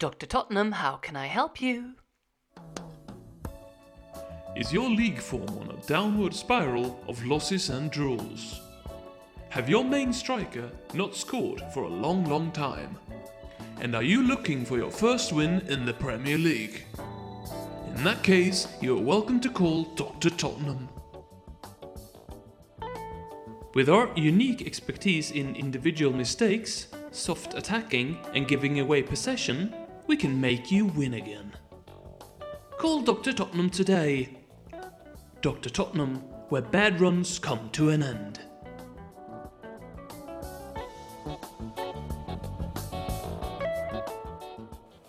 Dr. Tottenham, how can I help you? Is your league form on a downward spiral of losses and draws? Have your main striker not scored for a long, long time? And are you looking for your first win in the Premier League? In that case, you are welcome to call Dr. Tottenham. With our unique expertise in individual mistakes, soft attacking, and giving away possession, we can make you win again. Call Dr. Tottenham today. Dr. Tottenham, where bad runs come to an end.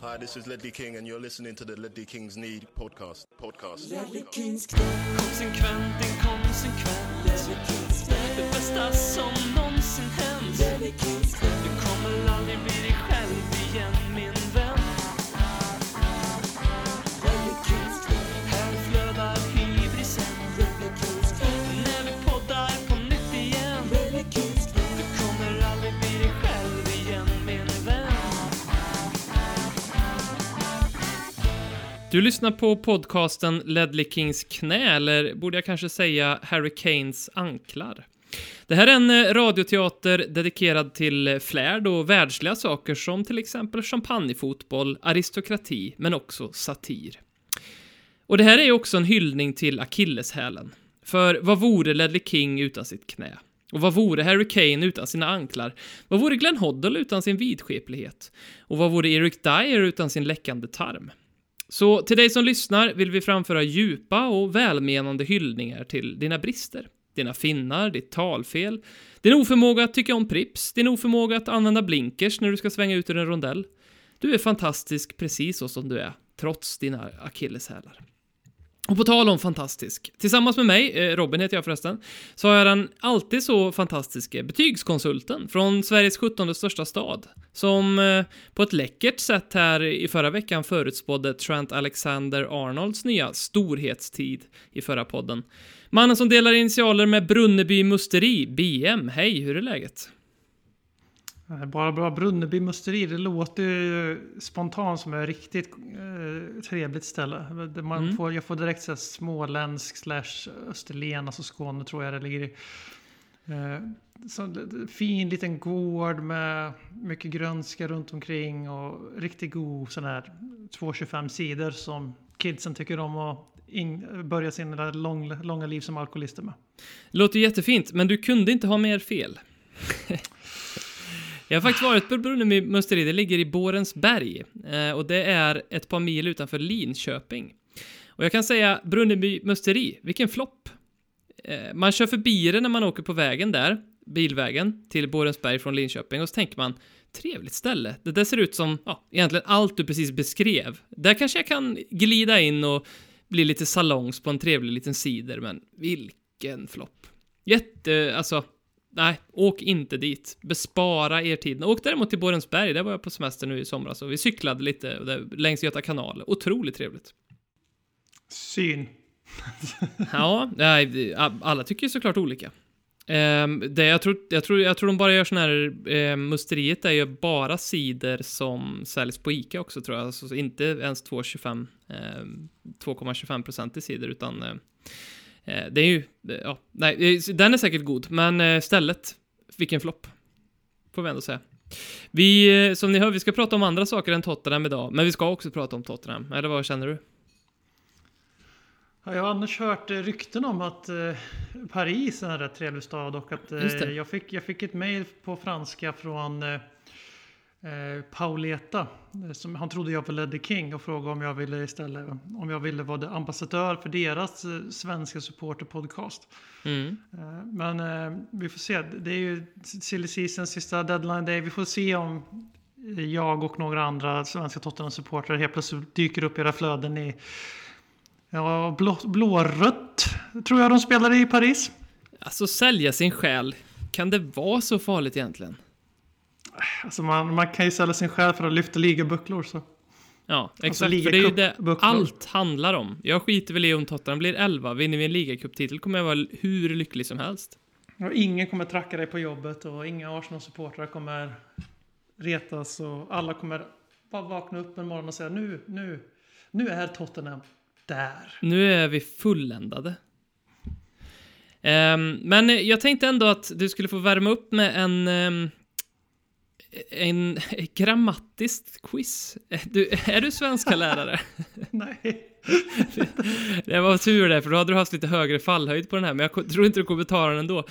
Hi, this is Ledley King, and you're listening to the Ledley Kings Need podcast. Podcast. Konsekvent, inkonsekvent Det bästa som någonsin hänt Du kommer aldrig bli dig själv igen min Du lyssnar på podcasten Ledley Kings knä, eller borde jag kanske säga Harry Kanes anklar. Det här är en eh, radioteater dedikerad till eh, flärd och världsliga saker som till exempel champagnefotboll, aristokrati, men också satir. Och det här är ju också en hyllning till akilleshälen. För vad vore Ledley King utan sitt knä? Och vad vore Harry Kane utan sina anklar? Vad vore Glenn Hoddle utan sin vidskeplighet? Och vad vore Eric Dyer utan sin läckande tarm? Så till dig som lyssnar vill vi framföra djupa och välmenande hyllningar till dina brister, dina finnar, ditt talfel, din oförmåga att tycka om Prips, din oförmåga att använda blinkers när du ska svänga ut ur en rondell. Du är fantastisk precis så som du är, trots dina akilleshälar. Och på tal om fantastisk, tillsammans med mig, eh, Robin heter jag förresten, så har jag den alltid så fantastiske betygskonsulten från Sveriges 17 största stad, som eh, på ett läckert sätt här i förra veckan förutspådde Trent Alexander-Arnolds nya storhetstid i förra podden. Mannen som delar initialer med Brunneby Musteri, BM. Hej, hur är läget? Bara bra Brunneby musteri, det låter ju spontant som ett riktigt eh, trevligt ställe. Man Mm. får, jag får direkt så här småländsk slash Österlen, alltså Skåne tror jag det ligger i. Eh, så fin liten gård med mycket grönska runt omkring och riktigt god sån här 225 sidor som kidsen tycker om att in, börja sina lång, långa liv som alkoholister med. Låter jättefint, men du kunde inte ha mer fel. Jag har faktiskt varit på Brunneby musteri, det ligger i Borensberg eh, och det är ett par mil utanför Linköping. Och jag kan säga Brunneby musteri, vilken flopp. Eh, man kör förbi det när man åker på vägen där, bilvägen till Borensberg från Linköping och så tänker man trevligt ställe. Det där ser ut som, ja, egentligen allt du precis beskrev. Där kanske jag kan glida in och bli lite salongs på en trevlig liten cider, men vilken flopp. Jätte, alltså, nej, åk inte dit. Bespara er tid. Åk däremot till Borensberg, där var jag på semester nu i somras och vi cyklade lite där, längs Göta kanal. Otroligt trevligt. Syn. Ja, nej, alla tycker ju såklart olika. Ehm, det, jag, tror, jag, tror, jag tror de bara gör sån här, eh, musteriet är ju bara cider som säljs på Ica också tror jag, alltså inte ens 2,25 eh, procent i cider utan eh, eh det är ju, ja, nej, den är säkert god, men eh, stället, vilken flopp. Får vi ändå säga. Vi, eh, som ni hör, vi ska prata om andra saker än Tottenham idag, men vi ska också prata om Tottenham, eller vad känner du? Ja, jag har annars hört eh, rykten om att eh, Paris är en rätt trevlig stad och att eh, jag, fick, jag fick ett mejl på franska från Pauleta. Som, han trodde jag var Leddy King och frågade om jag ville istället om jag ville vara ambassadör för deras svenska supporterpodcast. Mm. Men vi får se. Det är ju silly season, sista deadline day. Vi får se om jag och några andra svenska Tottenham-supportrar helt plötsligt dyker upp i era flöden i Ja, blå, blårött tror jag de spelade i Paris. Alltså sälja sin själ, kan det vara så farligt egentligen? Alltså man, man kan ju sälja sin själ för att lyfta ligabucklor. Så. Ja, exakt. för liga det är ju det allt handlar om. Jag skiter väl i om Tottenham blir 11. Vinner vi en ligacuptitel kommer jag vara hur lycklig som helst. Och ingen kommer tracka dig på jobbet och inga Arsenal-supportrar kommer retas och alla kommer bara vakna upp en morgon och säga nu, nu, nu är Tottenham där. Nu är vi fulländade. Ehm, men jag tänkte ändå att du skulle få värma upp med en, ehm, en grammatiskt quiz. Du, är du svenska lärare? Nej. Det var tur det, för då hade du haft lite högre fallhöjd på den här, men jag tror inte du kommer ta den ändå.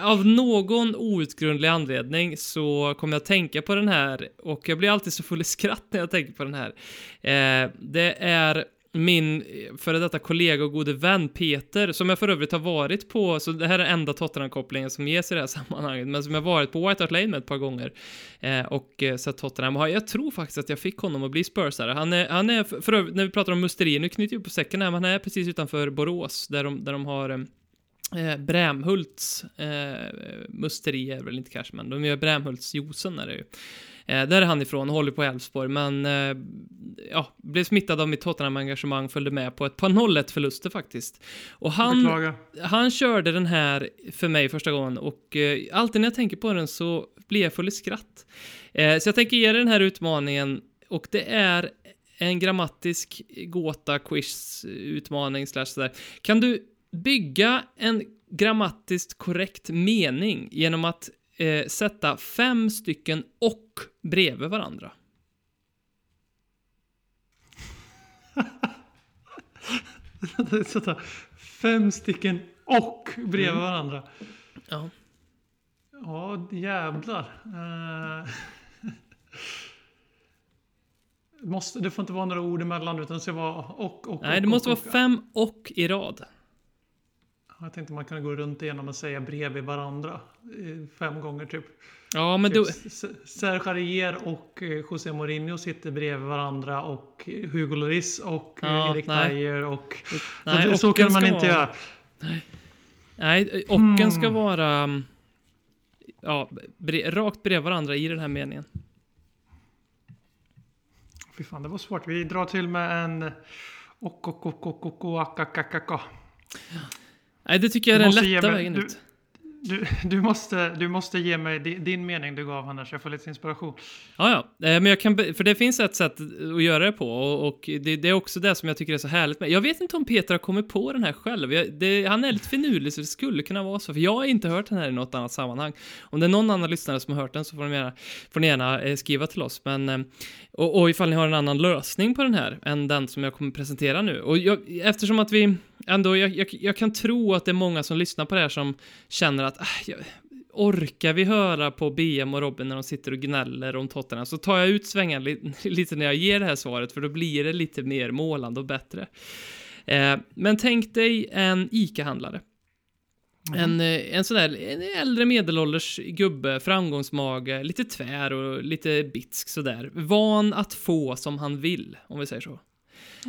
Av någon outgrundlig anledning så kommer jag att tänka på den här, och jag blir alltid så full i skratt när jag tänker på den här. Eh, det är min eh, före detta kollega och gode vän Peter, som jag för övrigt har varit på, så det här är enda Tottenham-kopplingen som ges i det här sammanhanget, men som jag varit på White Hart Lane med ett par gånger eh, och eh, sett Tottenham. Och jag tror faktiskt att jag fick honom att bli Spursare. Han är, han är för, för övrigt, när vi pratar om musterier, nu knyter jag på säcken här, men han är precis utanför Borås, där de, där de har eh, eh, Brämhults eh, musteri är väl inte kanske, men de gör Brämhultsjuicen är det ju. Eh, där är han ifrån, håller på Elfsborg, men eh, ja, blev smittad av mitt Tottenham-engagemang, följde med på ett par 0-1 förluster faktiskt. Och han, han körde den här för mig första gången och eh, alltid när jag tänker på den så blir jag full i skratt. Eh, så jag tänker ge dig den här utmaningen och det är en grammatisk gåta, quiz, utmaning slash sådär. Kan du bygga en grammatiskt korrekt mening genom att eh, sätta fem stycken och bredvid varandra? Sätta fem stycken och bredvid Mm. varandra. Ja. Ja, jävlar. Eh, måste, det får inte vara några ord emellan utan det ska vara och, och, Nej, och, det måste och, vara fem och i rad. Jag tänkte man kan gå runt igenom och säga bredvid varandra. eh, Fem gånger typ. Ja, men typ S- Serge Arier och eh, José Mourinho sitter bredvid varandra och Hugo Lloris och eh, Ja, Erik nej. Dyer och... Nej, så, så kan man inte vara- göra. Nej, ocken Hmm. ska vara... mm, Ja, bre, rakt bredvid varandra i den här meningen. Fy fan, det var svårt. Vi drar till med en och och och och och och ak, ak, ak. Nej, det tycker jag är den lätta vägen du- ut. Du, du, måste, du måste ge mig di- din mening du gav annars. Jag får lite inspiration. Ja, ja. Eh, Men jag kan, för det finns ett sätt att göra det på och, och det, det är också det som jag tycker är så härligt med. Jag vet inte om Peter har kommit på den här själv. Jag, det, han är lite finurlig så det skulle kunna vara så, för jag har inte hört den här i något annat sammanhang. Om det är någon annan lyssnare som har hört den så får, de gärna, får ni gärna eh, skriva till oss. Men, eh, och, och ifall ni har en annan lösning på den här än den som jag kommer presentera nu. Och jag, eftersom att vi ändå, jag, jag, jag kan tro att det är många som lyssnar på det här som känner att äh, jag, orkar vi höra på BM och Robin när de sitter och gnäller om Tottenham så tar jag ut svängen li lite när jag ger det här svaret för då blir det lite mer målande och bättre. Eh, men tänk dig en ICA-handlare. En, eh, en sån där en äldre medelålders gubbe, framgångsmage, lite tvär och lite bitsk sådär. Van att få som han vill, om vi säger så.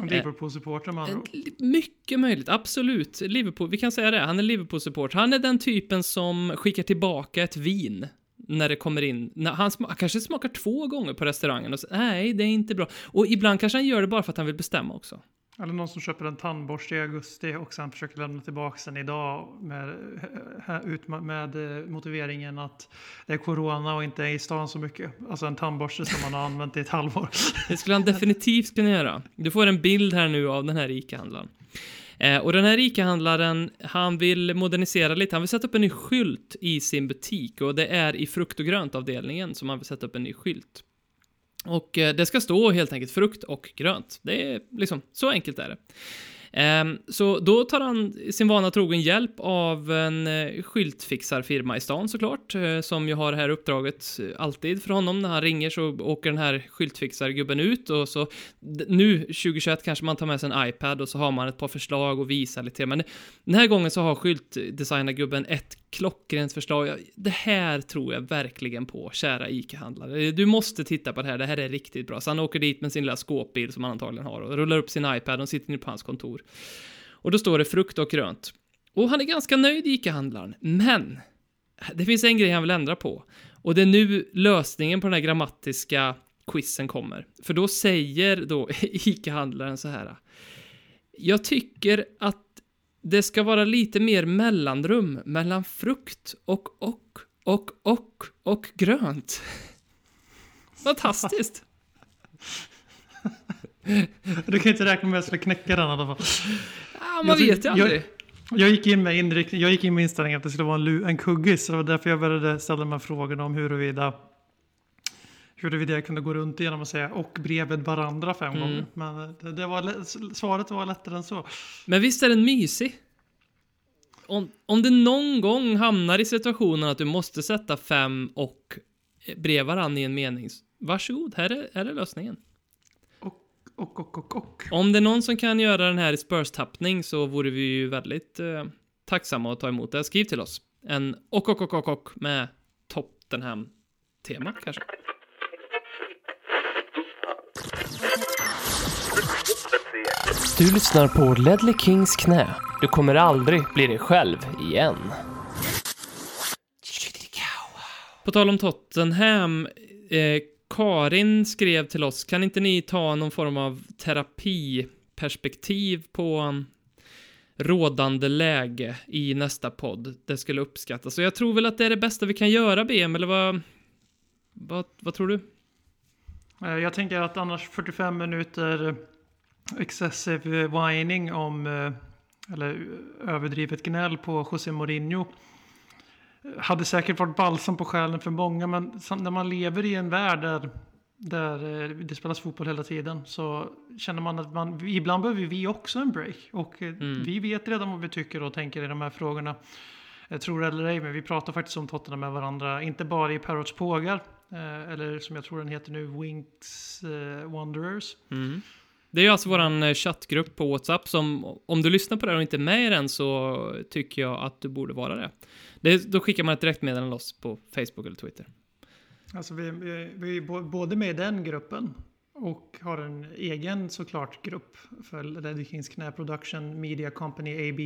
Liverpool-supporter med andra mycket möjligt, absolut. Liverpool, vi kan säga det, han är Liverpool-support. Han är den typen som skickar tillbaka ett vin när det kommer in. Han sma- kanske smakar två gånger på restaurangen och säger nej, det är inte bra. Och ibland kanske han gör det bara för att han vill bestämma också. Eller någon som köper en tandborste i augusti och sen försöker lämna tillbaka den idag med, eh, eh, med eh, motiveringen att det är corona och inte är i stan så mycket. Alltså en tandborste som man har använt i ett halvår. Det skulle han definitivt kunna göra. Du får en bild här nu av den här ICA-handlaren. Och den här ICA-handlaren, han vill modernisera lite. Han vill sätta upp en ny skylt i sin butik och det är i frukt och grönt avdelningen som han vill sätta upp en ny skylt. Och eh, det ska stå helt enkelt frukt och grönt. Det är liksom, så enkelt är det. Ehm, så då tar han sin vana trogen hjälp av en eh, skyltfixarfirma i stan såklart, eh, som ju har det här uppdraget alltid för honom. När han ringer så åker den här skyltfixargubben ut och så nu 2021 kanske man tar med sig en iPad och så har man ett par förslag och visar lite. Men den här gången så har skyltdesignargubben ett klockrent förslag. Det här tror jag verkligen på, kära ICA-handlare. Du måste titta på det här, det här är riktigt bra. Så han åker dit med sin lilla skåpbil som han antagligen har och rullar upp sin iPad och sitter inne på hans kontor. Och då står det frukt och grönt. Och han är ganska nöjd, ICA-handlaren. Men det finns en grej han vill ändra på. Och det är nu lösningen på den här grammatiska quizen kommer. För då säger då ICA-handlaren så här. Jag tycker att det ska vara lite mer mellanrum mellan frukt och och och och och grönt. Fantastiskt! Du kan inte räkna med att jag skulle knäcka den i alla fall. Ja, man Jag vet ju aldrig. Jag gick in med inriktning, jag gick in med inställningen att det skulle vara en, en kuggis. Så det var därför jag började ställa här frågorna om huruvida huruvida jag kunde gå runt genom att säga och bredvid varandra fem Mm. gånger. Men det, det var, svaret var lättare än så. Men visst är den mysig? Om, om du någon gång hamnar i situationen att du måste sätta fem och bredvid varandra i en mening, varsågod, här är, här är lösningen. Och, och, och, och. Om det är någon som kan göra den här i Spurs-tappning så vore vi ju väldigt eh, tacksamma att ta emot det. Skriv till oss. En och, och, och, och, och med Tottenham-tema kanske. Du lyssnar på Ledley Kings knä. Du kommer aldrig bli dig själv igen. På tal om Tottenham, eh, Karin skrev till oss, kan inte ni ta någon form av terapiperspektiv på rådande läge i nästa podd? Det skulle uppskattas. Så jag tror väl att det är det bästa vi kan göra, BM, eller vad, vad, vad tror du? Eh, Jag tänker att annars 45 minuter excessive whining om, eh, eller överdrivet gnäll på José Mourinho hade säkert varit balsam på själen för många, men när man lever i en värld där, där eh, det spelas fotboll hela tiden så känner man att man, ibland behöver vi också en break. Och eh, vi vet redan vad vi tycker och tänker i de här frågorna. Jag tror eller ej, men vi pratar faktiskt om Tottenham med varandra, inte bara i Parrots pågar, eller som jag tror den heter nu, Winks Wanderers. Det är alltså våran eh, chattgrupp på WhatsApp som, om du lyssnar på det här och inte är med i den så tycker jag att du borde vara det. det då skickar man ett direktmeddelande loss på Facebook eller Twitter. Alltså vi, vi, vi är både med i den gruppen och har en egen såklart grupp för Ledley Kings Knä Production Media Company AB.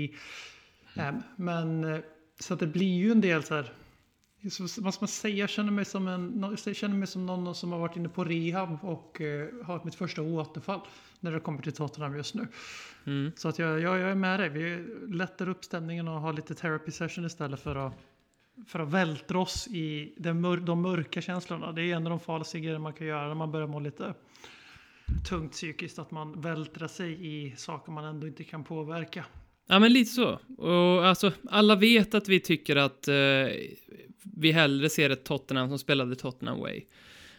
Em, Men eh, så att det blir ju en del så här. Vad ska man säga? Jag känner mig som, en, jag känner mig som någon som har varit inne på rehab och eh, har mitt första återfall när det kommer till Tottenham just nu. Så att jag, jag, jag är med dig. Vi lättar upp stämningen och har lite therapy session istället för att för att vältra oss i mör de mörka känslorna. Det är en av de farligaste grejerna man kan göra när man börjar må lite tungt psykiskt. Att man vältrar sig i saker man ändå inte kan påverka. Ja, men lite så. Och alltså, alla vet att vi tycker att eh, vi hellre ser ett Tottenham som spelade Tottenham Way.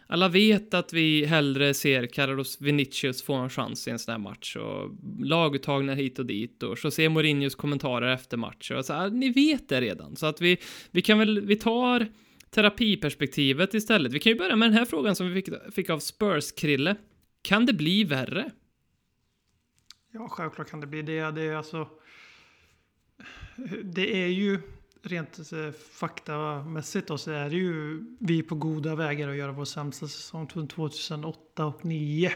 Alla vet att vi hellre ser Carlos Vinicius få en chans i en sån här match och laguttagningar hit och dit och José Mourinhos kommentarer efter match och så här, ni vet det redan. Så att vi, vi kan väl, vi tar terapiperspektivet istället. Vi kan ju börja med den här frågan som vi fick, fick av Spurs-Krille. Kan det bli värre? Ja, självklart kan det bli det. Det är alltså... Det är ju rent eh, faktamässigt då, så är det ju vi på goda vägar att göra vår sämsta säsong från 2008 och 2009.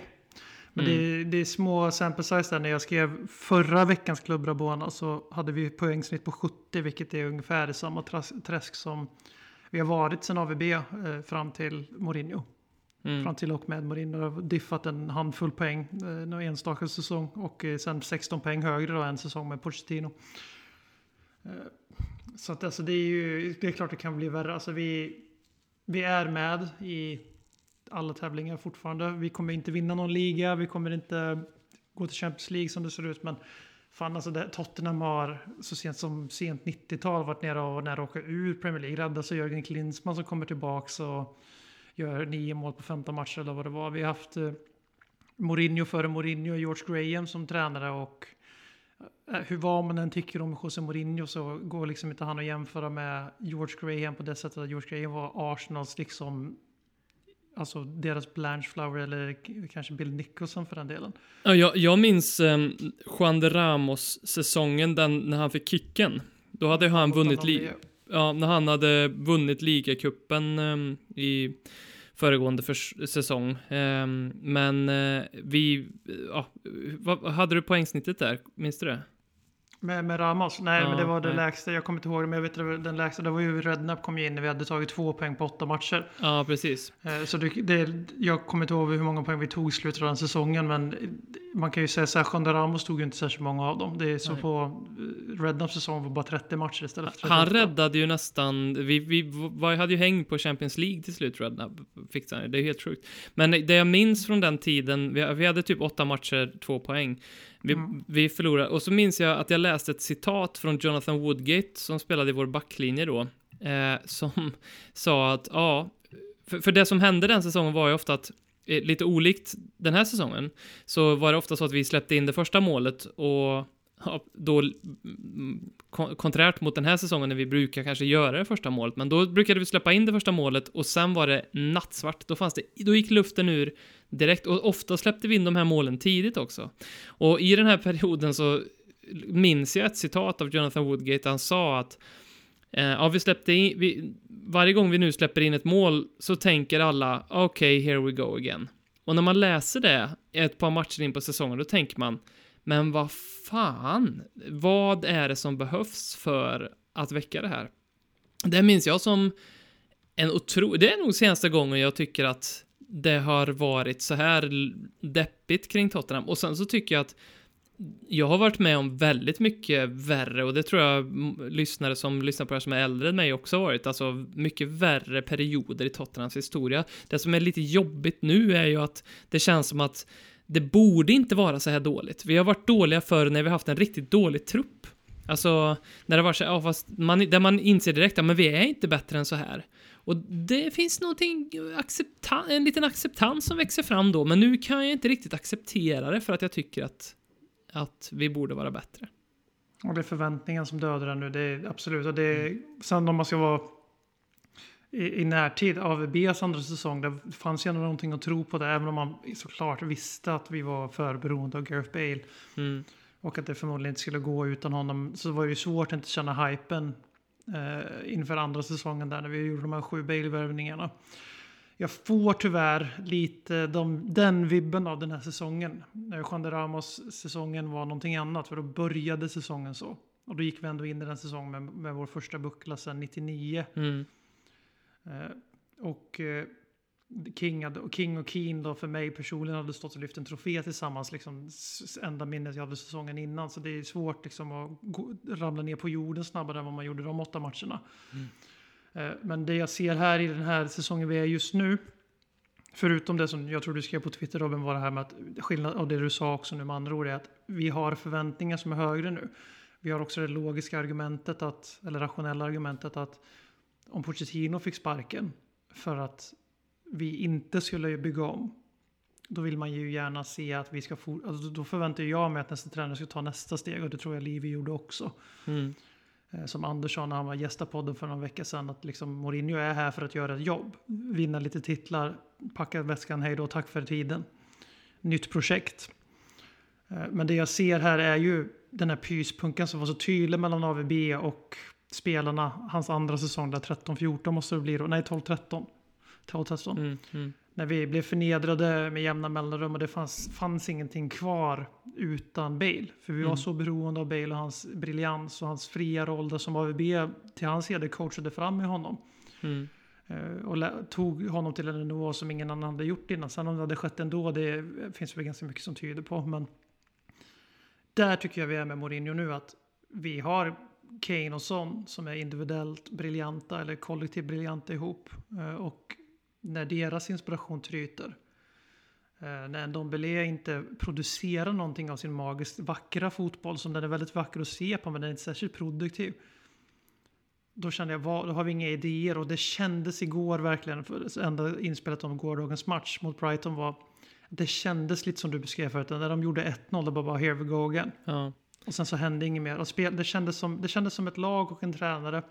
Men det, det är små sample size där. När jag skrev förra veckans Club Rabona så hade vi poängsnitt på 70, vilket är ungefär samma tras- träsk som vi har varit sedan AVB eh, fram till Mourinho. Fram till och med Mourinho har diffat en handfull poäng eh, någon enstaka säsong och eh, sen 16 poäng högre då en säsong med Pochettino. Så att alltså det är ju, det är klart det kan bli värre. Alltså vi, vi är med i alla tävlingar fortfarande. Vi kommer inte vinna någon liga, vi kommer inte gå till Champions League som det ser ut. Men fan alltså det, Tottenham har så sent som sent 90-tal varit nere och nära att åka ur Premier League. Rädda sig Jörgen Klinsmann som kommer tillbaks och gör nio mål på 15 matcher eller vad det var. Vi har haft eh, Mourinho före Mourinho och George Graham som tränare och hur vad man än tycker om José Mourinho så går liksom inte han att jämföra med George Graham på det sättet att George Graham var Arsenals liksom Alltså deras Blanchflower eller k- kanske Bill Nicholson för den delen. Ja, jag, jag minns um, Juan de Ramos-säsongen, när han fick kicken. Då hade han vunnit, li- ja, när han hade vunnit ligacupen um, i föregående för säsong. Ehm, men eh, vi, ja, vad hade du poängsnittet där? Minns du det? Med, med Ramos? Nej, Ja, men det var det nej. lägsta. Jag kommer inte ihåg men jag vet det var den lägsta. Det var ju Rednap kom ju in när vi hade tagit två poäng på åtta matcher. Ja, precis. Eh, Så det, det, jag kommer inte ihåg hur många poäng vi tog i slutet av den säsongen, men man kan ju säga så här, Ramos tog ju inte särskilt många av dem. Det är så Nej. på eh, Rednaps säsong var bara 30 matcher istället för 38. Han räddade ju nästan, vi, vi var, hade ju häng på Champions League till slut, Redknapp fixade han det, det är helt sjukt. Men det jag minns från den tiden, vi, vi hade typ åtta matcher, två poäng. Vi, Mm. vi förlorade, och så minns jag att jag läste ett citat från Jonathan Woodgate, som spelade i vår backlinje då, eh, som sa att, ja, för, för det som hände den säsongen var ju ofta att, eh, lite olikt den här säsongen, så var det ofta så att vi släppte in det första målet och ja, då mm, kon- konträrt mot den här säsongen när vi brukar kanske göra det första målet, men då brukade vi släppa in det första målet och sen var det nattsvart. Då fanns det, då gick luften ur direkt och ofta släppte vi in de här målen tidigt också. Och i den här perioden så minns jag ett citat av Jonathan Woodgate, han sa att eh, ja, vi släppte in, vi, varje gång vi nu släpper in ett mål så tänker alla, okej, here we go again. Och när man läser det ett par matcher in på säsongen, då tänker man, men vad fan, vad är det som behövs för att väcka det här? Det minns jag som en otro... Det är nog senaste gången jag tycker att det har varit så här deppigt kring Tottenham. Och sen så tycker jag att jag har varit med om väldigt mycket värre och det tror jag lyssnare som lyssnar på det här som är äldre än mig också har varit. Alltså mycket värre perioder i Tottenhams historia. Det som är lite jobbigt nu är ju att det känns som att det borde inte vara så här dåligt. Vi har varit dåliga förr när vi har haft en riktigt dålig trupp. Alltså, när det var så ja, fast man, där man inser direkt att men vi är inte bättre än så här. Och det finns någonting, en liten acceptans som växer fram då, men nu kan jag inte riktigt acceptera det för att jag tycker att, att vi borde vara bättre. Och det är förväntningen som dödar den nu. Det är absolut. Och det är, sen om man ska vara i, i närtid, AVBs andra säsong, det fanns ju ändå någonting att tro på det. Även om man såklart visste att vi var för beroende av Gareth Bale. Mm. Och att det förmodligen inte skulle gå utan honom. Så var det ju svårt att inte känna hypen eh, inför andra säsongen där när vi gjorde de här sju Bale-värvningarna. Jag får tyvärr lite de, den vibben av den här säsongen. När Juan de Ramos-säsongen var någonting annat, för då började säsongen så. Och då gick vi ändå in i den säsongen med, med vår första buckla sedan 99. Mm. Eh, och eh, King, King och Keen då för mig personligen hade stått och lyft en trofé tillsammans. Liksom, enda minnet jag hade säsongen innan. Så det är svårt liksom, att gå, ramla ner på jorden snabbare än vad man gjorde de åtta matcherna. Eh, men det jag ser här i den här säsongen vi är just nu. Förutom det som jag tror du skrev på Twitter Robin var det här med att skillnad och det du sa också nu med andra ord är att vi har förväntningar som är högre nu. Vi har också det logiska argumentet att, eller rationella argumentet att om Pochettino fick sparken för att vi inte skulle bygga om. Då vill man ju gärna se att vi ska få, alltså då förväntar jag mig att nästa tränare ska ta nästa steg och det tror jag Livi gjorde också. Mm. Eh, Som sa när han var gästa podden för någon vecka sedan att liksom Mourinho är här för att göra ett jobb. Vinna lite titlar, packa väskan, hej då, tack för tiden. Nytt projekt. Eh, Men det jag ser här är ju den här pyspunken som var så tydlig mellan AVB och spelarna. Hans andra säsong där 13-14 måste det bli då. Nej 12-13. 12-13. Mm. Mm. När vi blev förnedrade med jämna mellanrum och det fanns, fanns ingenting kvar utan Bale. För vi var Mm. så beroende av Bale och hans briljans och hans fria roll där som AVB till hans heder coachade fram med honom. Mm. Eh, och tog honom till en nivå som ingen annan hade gjort innan. Sen om det hade skett ändå, det finns väl ganska mycket som tyder på. Men där tycker jag vi är med Mourinho nu att vi har Kane och Son som är individuellt briljanta eller kollektivt briljanta ihop. Eh, Och när deras inspiration tryter, eh, när Ndombele inte producerar någonting av sin magiskt vackra fotboll som den är väldigt vacker att se på men den är inte särskilt produktiv. Då kände jag, då har vi inga idéer och det kändes igår verkligen, för enda inspelet om gårdagens match mot Brighton var det kändes lite som du beskrev förut, när de gjorde 1-0, det var bara here we go again. Ja. Och sen så hände inget mer. Och spel, det, kändes som, det kändes som ett lag och en tränare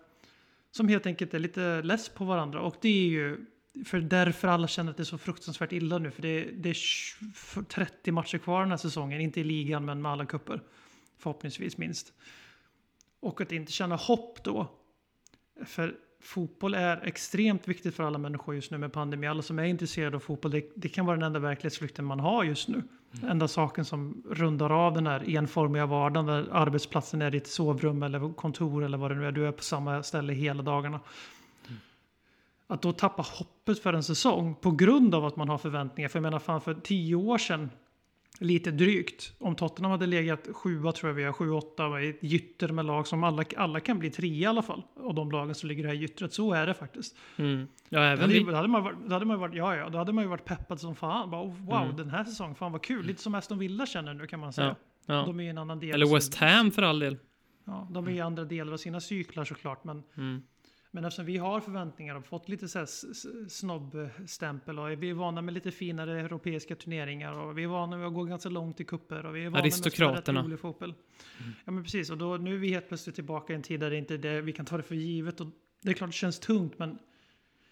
som helt enkelt är lite less på varandra. Och det är ju för därför alla känner att det är så fruktansvärt illa nu. För det, det är 20 30 matcher kvar den här säsongen. Inte i ligan men med alla kupper Förhoppningsvis minst. Och att inte känna hopp då. För fotboll är extremt viktigt för alla människor just nu med pandemi. Alla som är intresserade av fotboll, det, det kan vara den enda verklighetsflykten man har just nu. Enda saken som rundar av den här enformiga vardagen där arbetsplatsen är ditt sovrum eller kontor eller vad det nu är. Du är på samma ställe hela dagarna. Att då tappa hoppet för en säsong på grund av att man har förväntningar. För jag menar fan för tio år sedan lite drygt. Om Tottenham hade legat sjua tror jag vi är, sju, åtta i ett gytter med lag som alla, alla kan bli trea i alla fall. Och de lagen som ligger i det här gyttret. Så är det faktiskt. Mm. Ja, även hade, vi. ju- då hade man varit, då hade man varit, ja, ja, då hade man ju varit peppad som fan. Bara, oh, wow, Mm. den här säsongen, fan vad kul. Lite som Aston Villa känner nu kan man säga. Ja, ja. De är i en annan del. Eller West Ham för all del. Ja, de är i andra delar av sina cyklar såklart. Men, Mm. Men eftersom vi har förväntningar och fått lite så snobbstämpel och vi är vana med lite finare europeiska turneringar och vi är vana med att gå ganska långt i kupper och vi är vana med att spela rolig fotboll. Ja men precis, och då, nu är vi helt plötsligt tillbaka i en tid där det inte det, vi kan ta det för givet och det är klart det känns tungt men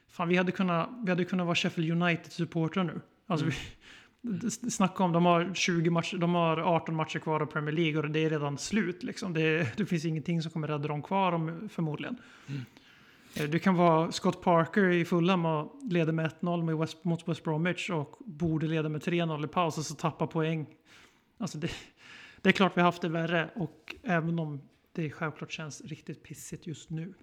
fan vi hade kunnat, vi hade kunnat vara Sheffield United-supportrar nu. Alltså d- Snacka om, de har 20 matcher, de har 18 matcher kvar av Premier League och det är redan slut liksom. Det, det finns ingenting som kommer rädda dem kvar om, förmodligen. Eh, Eh, du kan vara Scott Parker i Fulham och leder med 1-0 West, mot West Bromwich och borde leda med 3-0 i paus och så tappa poäng. Alltså det, det är klart vi har haft det värre och även om det självklart känns riktigt pissigt just nu.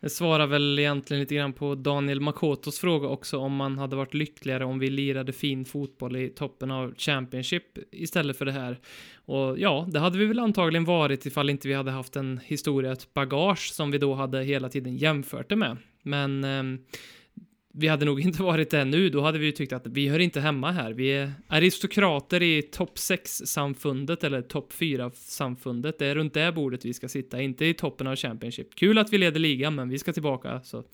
Det svarar väl egentligen lite grann på Daniel Makotos fråga också om man hade varit lyckligare om vi lirade fin fotboll i toppen av Championship istället för det här. Och ja, det hade vi väl antagligen varit ifall inte vi hade haft en historia, ett bagage som vi då hade hela tiden jämfört det med. Men eh, vi hade nog inte varit det nu, då hade vi ju tyckt att vi hör inte hemma här. Vi är aristokrater i topp 6-samfundet eller topp 4-samfundet. Det är runt det bordet vi ska sitta, inte i toppen av Championship. Kul att vi leder ligan, men vi ska tillbaka, så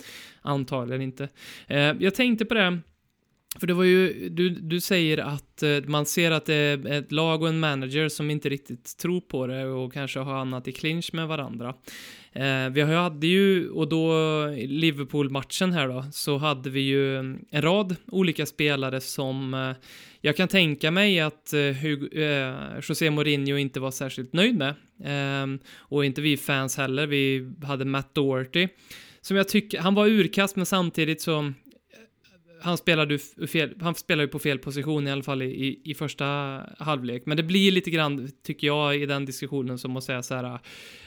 antagligen inte. Eh, jag tänkte på det, för det var ju, du, du säger att eh, man ser att det är ett lag och en manager som inte riktigt tror på det och kanske har annat i clinch med varandra. Eh, vi hade ju, och då i Liverpool-matchen här då, så hade vi ju mm, en rad olika spelare som eh, jag kan tänka mig att eh, Hugo, eh, José Mourinho inte var särskilt nöjd med. Eh, och inte vi fans heller. Vi hade Matt Doherty. Som jag tycker, han var urkast men samtidigt så han spelade, ju fel, han spelade på fel position i alla fall i, i, första halvlek. Men det blir lite grann, tycker jag, i den diskussionen som att säga så här...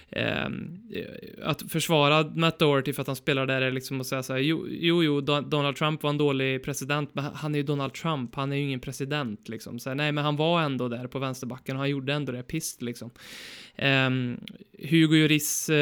Ehm, eh, att försvara Matt Doherty för att han spelar där är liksom att säga så här, jo, jo, jo, Donald Trump var en dålig president, men han är ju Donald Trump, han är ju ingen president liksom. Så här, nej, men han var ändå där på vänsterbacken och han gjorde ändå det pist liksom. Um, Hugo Lloris, uh,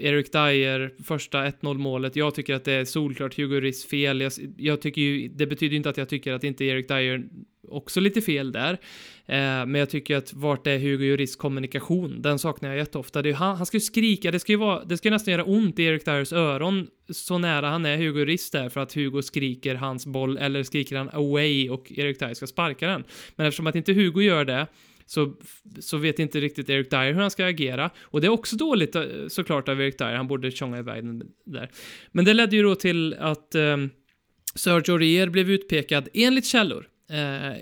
Eric Dyer, första 1-0 målet. Jag tycker att det är solklart Hugo Lloris fel. Jag, jag tycker ju, det betyder ju inte att jag tycker att inte Eric Dyer också lite fel där. Uh, men jag tycker att vart är Hugo Lloris kommunikation? Den saknar jag jätteofta. Det är, han, han ska ju skrika, det ska ju vara, det ska ju nästan göra ont i Eric Dyers öron så nära han är Hugo Lloris där för att Hugo skriker hans boll eller skriker han away och Eric Dyer ska sparka den. Men eftersom att inte Hugo gör det så, så vet inte riktigt Eric Dyer hur han ska agera. Och det är också dåligt eh, såklart av Eric Dyer, han borde tjonga iväg den där. Men det ledde ju då till att eh, Serge Aurier blev utpekad enligt källor. Eh,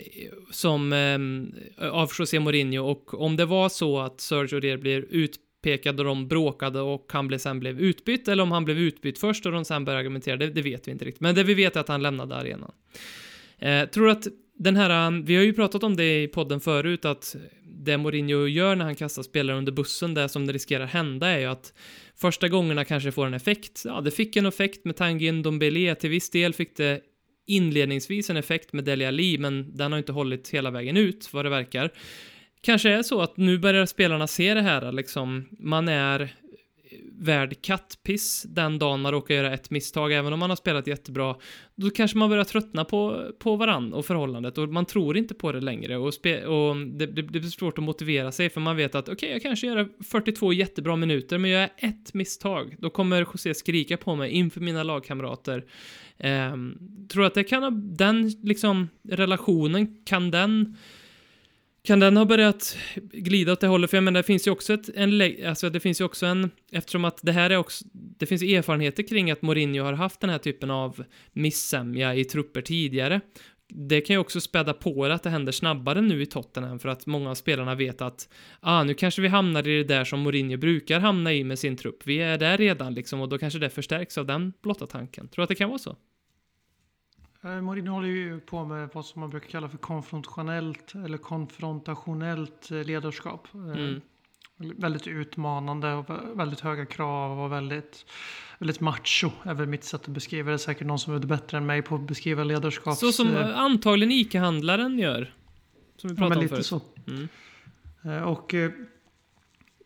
som eh, av José Mourinho och om det var så att Sergio Aurier blev utpekad och de bråkade och han blev, sen blev utbytt eller om han blev utbytt först och de sen började argumentera, det, det vet vi inte riktigt. Men det vi vet är att han lämnade arenan. Eh, tror att den här, um, vi har ju pratat om det i podden förut, att det Mourinho gör när han kastar spelare under bussen, det som det riskerar hända är ju att första gångerna kanske får en effekt. Ja, det fick en effekt med Tanguy Dombele, till viss del fick det inledningsvis en effekt med Dele Alli, men den har inte hållit hela vägen ut, vad det verkar. Kanske är så att nu börjar spelarna se det här, liksom, man är värd kattpiss den dagen man råkar göra ett misstag, även om man har spelat jättebra, då kanske man börjar tröttna på, på varann och förhållandet och man tror inte på det längre och, spe, och det, det, det blir svårt att motivera sig för man vet att okej, okay, jag kanske gör 42 jättebra minuter, men gör jag ett misstag, då kommer José skrika på mig inför mina lagkamrater. Eh, tror att det kan ha, den liksom relationen, kan den kan den ha börjat glida åt det hållet? För jag menar, det finns ju också ett, en, alltså det finns ju också en, eftersom att det här är också, det finns erfarenheter kring att Mourinho har haft den här typen av missämja i trupper tidigare. Det kan ju också späda på det att det händer snabbare nu i Tottenham för att många av spelarna vet att ah, nu kanske vi hamnar i det där som Mourinho brukar hamna i med sin trupp. Vi är där redan liksom och då kanske det förstärks av den blotta tanken. Tror du att det kan vara så? Eh, Mourinho håller ju på med vad som man brukar kalla för konfrontationellt eller konfrontationellt eh, ledarskap. Eh, Mm. Väldigt utmanande och vä- väldigt höga krav och väldigt, väldigt macho är väl mitt sätt att beskriva det. Säkert någon som är bättre än mig på att beskriva ledarskap. Så som antagligen ICA-handlaren gör. som vi Ja, pratade men om lite förut. så. Mm. Och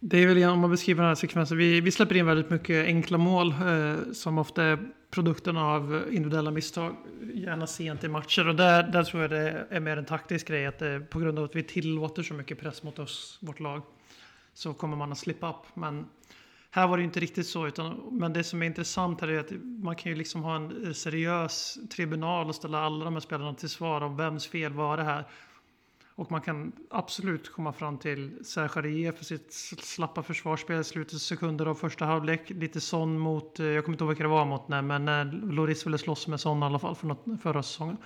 det är väl igen, om man beskriver den här sekvensen, vi, vi släpper in väldigt mycket enkla mål eh, som ofta är produkten av individuella misstag, gärna sent i matcher. Och där, där tror jag det är mer en taktisk grej, att det, på grund av att vi tillåter så mycket press mot oss, vårt lag, så kommer man att slippa upp. Men här var det ju inte riktigt så, utan, men det som är intressant här är att man kan ju liksom ha en eh, seriös tribunal och ställa alla de här spelarna till svar om vems fel var det här. Och man kan absolut komma fram till Serge för sitt slappa försvarsspel i slutet sekunder av första halvlek. Lite sån mot, eh, jag kommer inte ihåg vilka det var mot, nej, men Loris ville slåss med sån i alla fall för något, förra säsongen.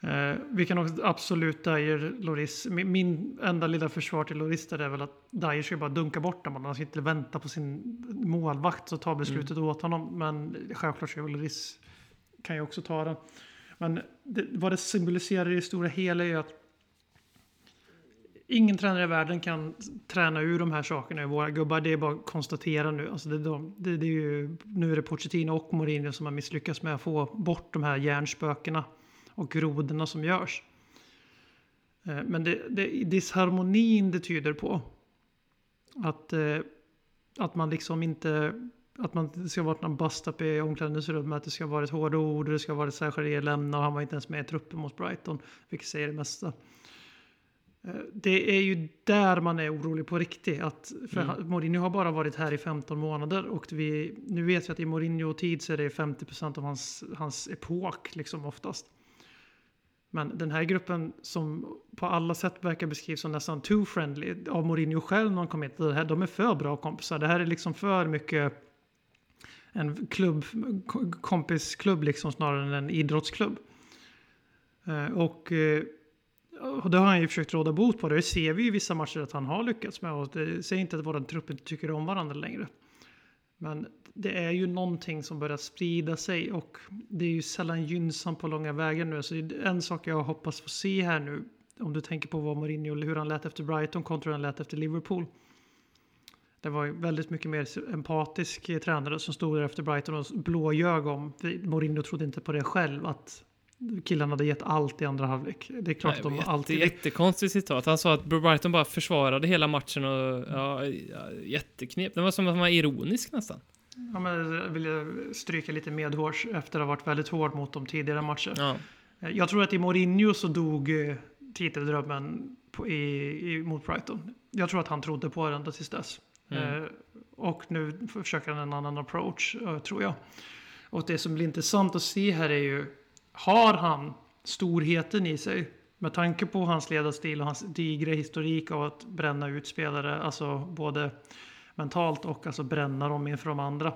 Eh, vi kan också absolut Dyer, Loris. Min, min enda lilla försvar till Loris där är väl att Dyer ska bara dunka bort den. Han ska inte vänta på sin målvakt och ta beslutet åt honom. Men självklart ska Loris kan ju också ta den. Men det, vad det symboliserar i det stora hela är ju att ingen tränare i världen kan träna ur de här sakerna i våra gubbar. Det är bara att konstatera nu. Alltså det, de, det, det är ju, nu är det Pochettino och Mourinho som har misslyckats med att få bort de här hjärnspökena och grodorna som görs. Eh, men det, det, disharmonin det tyder på att, eh, att man liksom inte att man, ska vara någon bust-up i omklädningsrummet, att det ska ha varit hårda ord, det ska ha varit särskilt lämna och han var inte ens med i truppen mot Brighton, vilket säger det mesta. Eh, Det är ju där man är orolig på riktigt. Att, för han- Mourinho har bara varit här i 15 månader och vi, nu vet vi att i Mourinho-tid så är det 50% av hans, hans epok liksom oftast. Men den här gruppen som på alla sätt verkar beskrivas som nästan too friendly av Mourinho själv när han kom hit. Det här, de är för bra kompisar. Det här är liksom för mycket en klubb, kompisklubb liksom snarare än en idrottsklubb. Eh, och, eh, och det har han ju försökt råda bot på. Det ser vi ju i vissa matcher att han har lyckats med. Och det säger inte att våra trupp inte tycker om varandra längre. Men det är ju någonting som börjar sprida sig och det är ju sällan gynnsamt på långa vägar nu. Så en sak jag hoppas få se här nu, om du tänker på vad Mourinho, hur han lät efter Brighton kontra hur han lät efter Liverpool. Det var ju väldigt mycket mer empatisk tränare som stod där efter Brighton och blåljög om. Mourinho trodde inte på det själv, att killarna hade gett allt i andra halvlek. Det är klart Nej, att de jätte, alltid... Jättekonstigt citat. Han sa att Brighton bara försvarade hela matchen och ja, jätteknep. Det var som att han var ironisk nästan. Ja, men jag vill jag stryka lite medhårs efter att ha varit väldigt hård mot dem tidigare matcher. Ja. Jag tror att i Mourinho så dog eh, titeldrömmen i, i, mot Brighton. Jag tror att han trodde på det ända tills dess. Mm. Eh, och nu försöker han en annan approach, eh, tror jag. Och det som blir intressant att se här är ju, har han storheten i sig? Med tanke på hans ledarstil och hans digra historik av att bränna ut spelare, alltså både mentalt och alltså bränna dem inför de andra.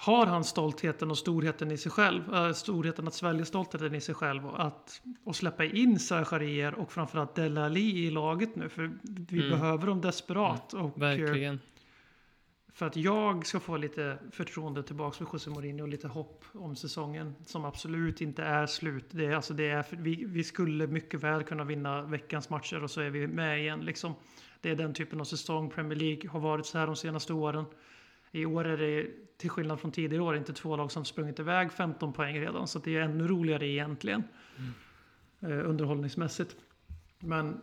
Har han stoltheten och storheten i sig själv, äh, storheten att svälja stoltheten i sig själv och att och släppa in Sergarier och framförallt Dele Alli i laget nu, för vi Mm. behöver dem desperat. Och, eh, Verkligen. för att jag ska få lite förtroende tillbaka för José Mourinho och lite hopp om säsongen som absolut inte är slut. Det är, alltså det är, vi, vi skulle mycket väl kunna vinna veckans matcher och så är vi med igen. Liksom. Det är den typen av säsong Premier League har varit så här de senaste åren. I år är det till skillnad från tidigare år inte två lag som sprungit iväg 15 poäng redan. Så det är ännu roligare egentligen. Eh, underhållningsmässigt. Men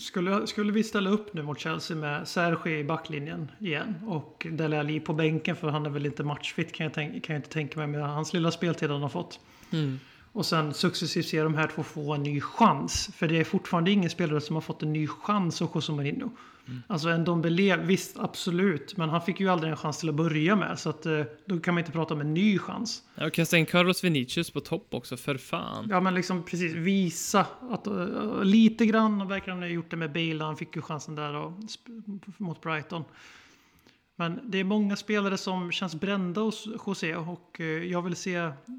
skulle, skulle vi ställa upp nu mot Chelsea med Sergi i backlinjen igen och Dele Alli på bänken för han är väl inte matchfit kan jag, tänk, kan jag inte tänka mig med hans lilla speltid han har fått. Mm. Och sen successivt se de här två få en ny chans. För det är fortfarande ingen spelare som har fått en ny chans av José Mourinho. Alltså en Dombele, visst absolut, men han fick ju aldrig en chans till att börja med. Så att, eh, då kan man inte prata om en ny chans. Ja, och kasta in Carlos Vinicius på topp också, för fan. Ja men liksom precis visa att uh, lite grann verkar han ha gjort det med Bale. Han fick ju chansen där och, mot Brighton. Men det är många spelare som känns brända hos José och eh, jag vill se,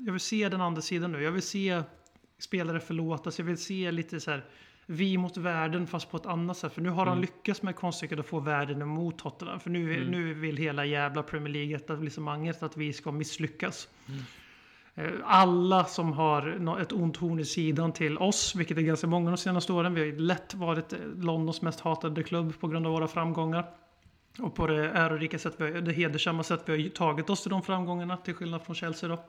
jag vill se den andra sidan nu. Jag vill se spelare förlåtas. Jag vill se lite så här vi mot världen fast på ett annat sätt. För nu har han lyckats med konststycket att få världen emot Tottenham. För nu, nu vill hela jävla Premier League-etablissemanget att vi ska misslyckas. Eh, Alla som har ett ont horn i sidan till oss, vilket är ganska många de senaste åren. Vi har lätt varit Londons mest hatade klubb på grund av våra framgångar. Och på det ärorika sätt, vi det hedersamma sätt vi har tagit oss till de framgångarna, till skillnad från Chelsea då.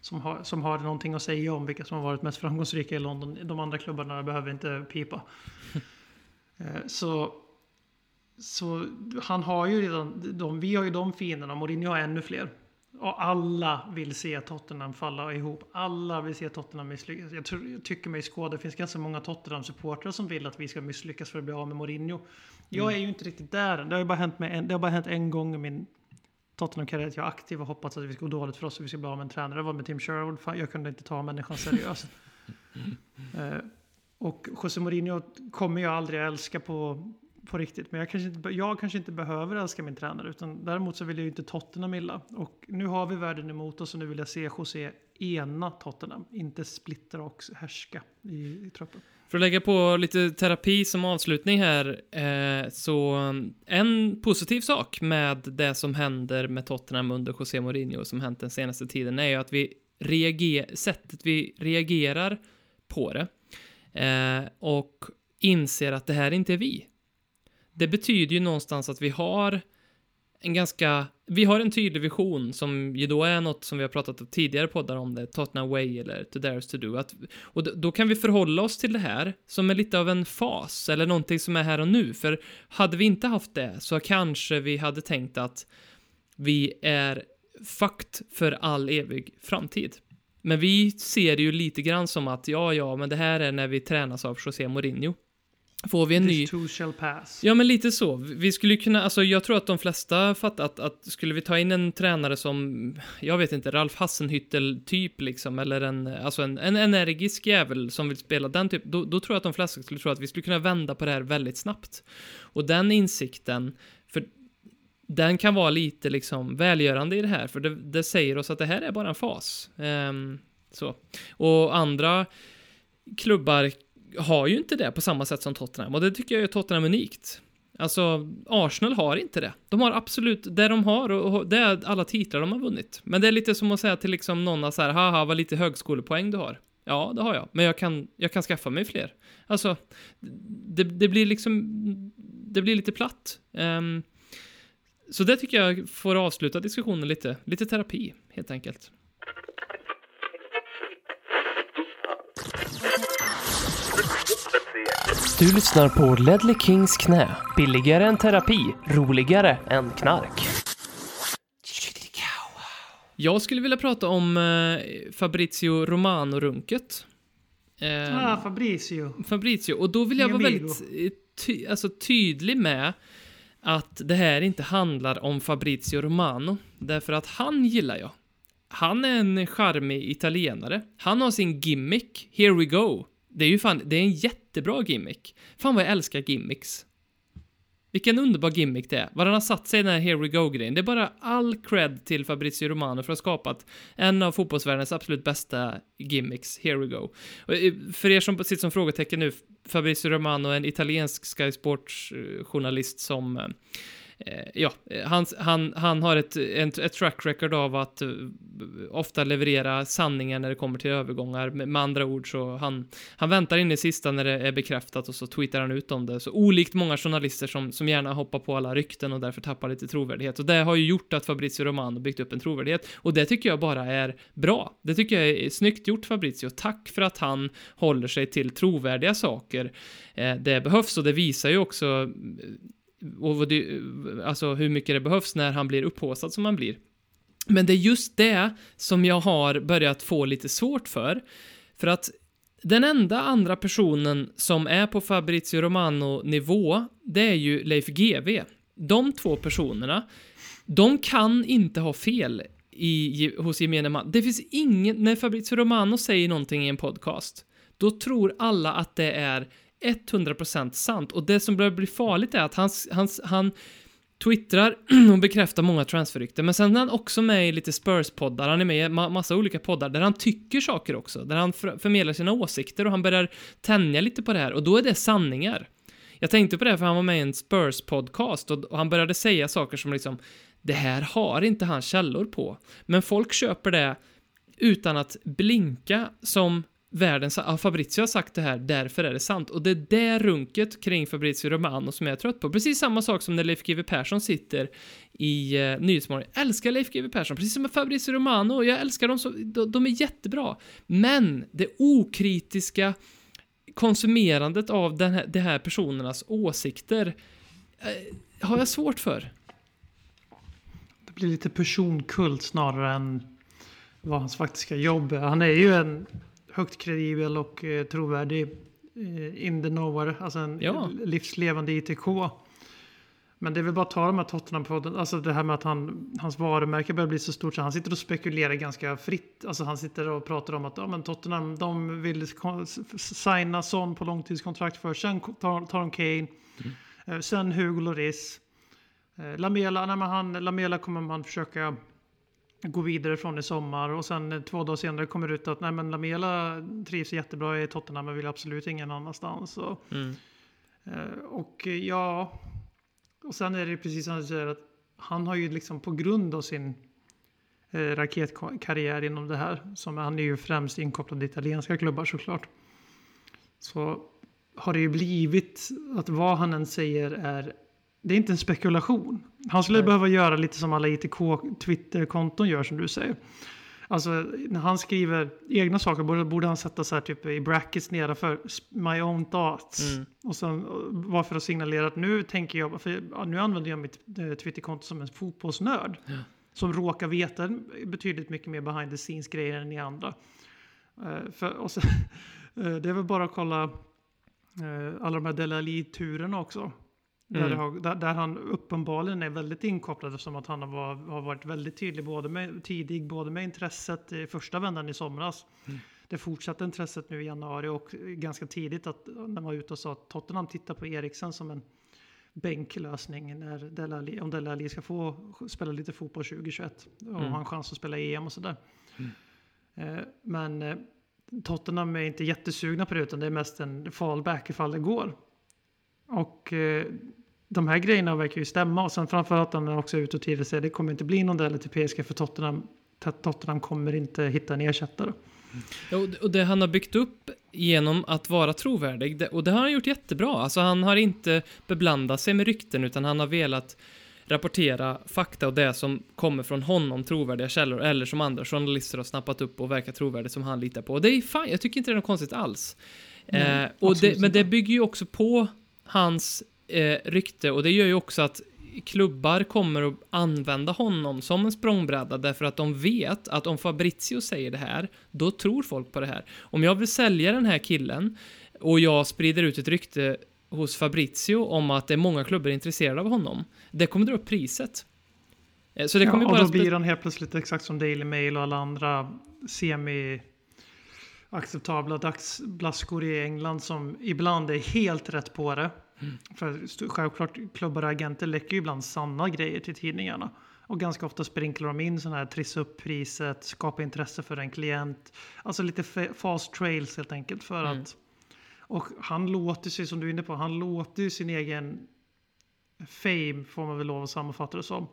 som har, som har någonting att säga om vilka som har varit mest framgångsrika i London. De andra klubbarna behöver inte pipa. Eh, så, så han har ju redan, de, vi har ju de fienderna, Mourinho har ännu fler. Och alla vill se Tottenham falla ihop. Alla vill se Tottenham misslyckas. Jag, tror, jag tycker mig skåda, det finns ganska många Tottenham-supportrar som vill att vi ska misslyckas för att bli av med Mourinho. Jag är ju inte riktigt där än. Det har bara hänt, med en, det har bara hänt en gång i min Tottenham-karriär att jag aktivt har hoppats att vi ska gå dåligt för oss och vi ska bli av med en tränare. Det var med Tim Sherwood. Fan, Jag kunde inte ta människan seriöst. Eh, och José Mourinho kommer jag aldrig älska på, på riktigt. Men jag kanske, inte, jag kanske inte behöver älska min tränare. Utan däremot så vill jag ju inte Tottenham illa. Och nu har vi världen emot oss och nu vill jag se José ena Tottenham. Inte splittra och härska i, i truppen. För att lägga på lite terapi som avslutning här, eh, så en positiv sak med det som händer med Tottenham under José Mourinho som hänt den senaste tiden är ju att vi reagerar, sättet vi reagerar på det eh, och inser att det här inte är vi. Det betyder ju någonstans att vi har en ganska, vi har en tydlig vision som ju då är något som vi har pratat om tidigare poddar om det, Tottenham Way eller To Dares To Do. Att, och då, då kan vi förhålla oss till det här som är lite av en fas eller någonting som är här och nu. För hade vi inte haft det så kanske vi hade tänkt att vi är fucked för all evig framtid. Men vi ser det ju lite grann som att ja, ja, men det här är när vi tränas av José Mourinho. Får vi en ny... This too shall pass. Ja, men lite så. Vi skulle kunna, alltså jag tror att de flesta fattar att, att skulle vi ta in en tränare som, jag vet inte, Ralf Hassenhüttel typ liksom, eller en, alltså en, en energisk jävel som vill spela den typ, då, då tror jag att de flesta skulle tro att vi skulle kunna vända på det här väldigt snabbt. Och den insikten, för den kan vara lite liksom välgörande i det här, för det, det säger oss att det här är bara en fas. Ehm, så. Och andra klubbar har ju inte det på samma sätt som Tottenham, och det tycker jag är Tottenham unikt. Alltså, Arsenal har inte det. De har absolut det de har och det är alla titlar de har vunnit. Men det är lite som att säga till liksom någon så här, haha, vad lite högskolepoäng du har. Ja, det har jag, men jag kan, jag kan skaffa mig fler. Alltså, det, det blir liksom, det blir lite platt. Um, så det tycker jag får avsluta diskussionen lite, lite terapi, helt enkelt. Du lyssnar på Ledley Kings knä. Billigare än terapi, roligare än knark. Jag skulle vilja prata om eh, Fabrizio Romano-runket. Eh, Ah, Fabricio. Fabrizio, och då vill jag vara väldigt eh, ty alltså, tydlig med att det här inte handlar om Fabrizio Romano, därför att han gillar jag. Han är en charmig italienare. Han har sin gimmick, here we go. Det är ju fan, det är en jättebra gimmick. Fan vad jag älskar gimmicks. Vilken underbar gimmick det är. Vad den har satt sig i den här Here We Go-grejen. Det är bara all cred till Fabrizio Romano för att ha skapat en av fotbollsvärldens absolut bästa gimmicks, Here We Go. Och eh, för er som sitter som frågetecken nu, Fabrizio Romano är en italiensk Sky Sports-journalist eh, som eh, Eh, ja, eh, han, han, han har ett, ett, ett track record av att eh, ofta leverera sanningar när det kommer till övergångar. Med, med andra ord så han, han väntar in i sista när det är bekräftat och så tweetar han ut om det. Så olikt många journalister som, som gärna hoppar på alla rykten och därför tappar lite trovärdighet. Och det har ju gjort att Fabrizio Romano byggt upp en trovärdighet. Och det tycker jag bara är bra. Det tycker jag är snyggt gjort Fabrizio. Tack för att han håller sig till trovärdiga saker. Eh, det behövs och det visar ju också och vad det, alltså hur mycket det behövs när han blir upphaussad som han blir. Men det är just det som jag har börjat få lite svårt för. För att den enda andra personen som är på Fabrizio Romano-nivå, det är ju Leif GW. De två personerna, de kan inte ha fel i, hos gemene man. Det finns ingen, när Fabrizio Romano säger någonting i en podcast, då tror alla att det är 100% sant. Och det som börjar bli farligt är att han, han, han twittrar och bekräftar många transferrykten, men sen är han också med i lite Spurs-poddar, han är med i ma- massa olika poddar där han tycker saker också, där han för- förmedlar sina åsikter och han börjar tänja lite på det här, och då är det sanningar. Jag tänkte på det för han var med i en Spurs-podcast och, och han började säga saker som liksom, det här har inte han källor på. Men folk köper det utan att blinka som världen, ja, Fabrizio har sagt det här, därför är det sant. Och det är det runket kring Fabrizio Romano som jag är trött på. Precis samma sak som när Leif GW Persson sitter i eh, Nyhetsmorgon. Jag älskar Leif GW Persson, precis som med Fabrizio Romano. Jag älskar dem så, de, de är jättebra. Men det okritiska konsumerandet av den här, de här personernas åsikter eh, har jag svårt för. Det blir lite personkult snarare än vad hans faktiska jobb är. Han är ju en högt kredibel och eh, trovärdig eh, in the knower, alltså en Ja. livslevande ITK. Men det är väl bara att ta de här Tottenham-podden, alltså det här med att han, hans varumärke börjar bli så stort så han sitter och spekulerar ganska fritt. Alltså han sitter och pratar om att ja, men Tottenham, de vill signa Son på långtidskontrakt för, sen tar, tar de Kane, eh, sen Hugo Lloris. Eh, Lamela, nej, han, Lamela kommer man försöka gå vidare från i sommar och sen två dagar senare kommer det ut att nej, men Lamela trivs jättebra i Tottenham men vill absolut ingen annanstans. Och, Mm. eh, och eh, ja, och sen är det precis som du säger att han har ju liksom på grund av sin eh, raketkarriär inom det här, som han är ju främst inkopplad i italienska klubbar såklart, så har det ju blivit att vad han än säger är det är inte en spekulation. Han skulle Nej. behöva göra lite som alla ITK Twitter-konton gör som du säger. Alltså när han skriver egna saker borde, borde han sätta så här typ i brackets nedanför my own thoughts. Mm. Och sen bara för att signalera att nu tänker jag, för ja, nu använder jag mitt eh, Twitterkonto som en fotbollsnörd. Som råkar veta betydligt mycket mer behind the scenes grejer än ni andra. Eh, för, och så, eh, det är väl bara att kolla eh, alla de här Delali-turerna också. Där, Mm. det har, där, där han uppenbarligen är väldigt inkopplad eftersom att han har, har varit väldigt tydlig både med, tidig både med intresset i första vändan i somras. Det fortsatte intresset nu i januari och ganska tidigt att när man var ute och sa att Tottenham tittar på Eriksen som en bänklösning när Dele Alli, om Dele Alli ska få spela lite fotboll 2021 och Mm. ha en chans att spela EM och sådär. Eh, men eh, Tottenham är inte jättesugna på det utan det är mest en fallback ifall det går. Och eh, de här grejerna verkar ju stämma och sen framförallt när han också är ute och tidigt säger det kommer inte bli någon del till PSG för Tottenham. Tottenham kommer inte hitta en ersättare. Ja, och det- han har byggt upp genom att vara trovärdig, och det har han gjort jättebra. Alltså han har inte beblandat sig med rykten, utan han har velat rapportera fakta och det som kommer från honom, trovärdiga källor, eller som andra journalister har snappat upp och verkar trovärdigt som han litar på. Och det är fine, jag tycker inte det är något konstigt alls. Nej, eh, och det, men det bygger ju också på hans eh, rykte och det gör ju också att klubbar kommer att använda honom som en språngbräda därför att de vet att om Fabrizio säger det här, då tror folk på det här. Om jag vill sälja den här killen och jag sprider ut ett rykte hos Fabrizio om att det är många klubbar intresserade av honom, det kommer dra upp priset. Eh, Så det kommer ja, och då blir han helt plötsligt exakt som Daily Mail och alla andra semi acceptabla dagsblaskor i England som ibland är helt rätt på det. För självklart klubbar och agenter läcker ju ibland sanna grejer till tidningarna. Och ganska ofta sprinklar de in sådana här trissa upp priset, skapa intresse för en klient. Alltså lite fa- fast trails helt enkelt för Mm. att och han låter sig, som du är inne på, han låter ju sin egen fame, får man väl lov att sammanfatta det som,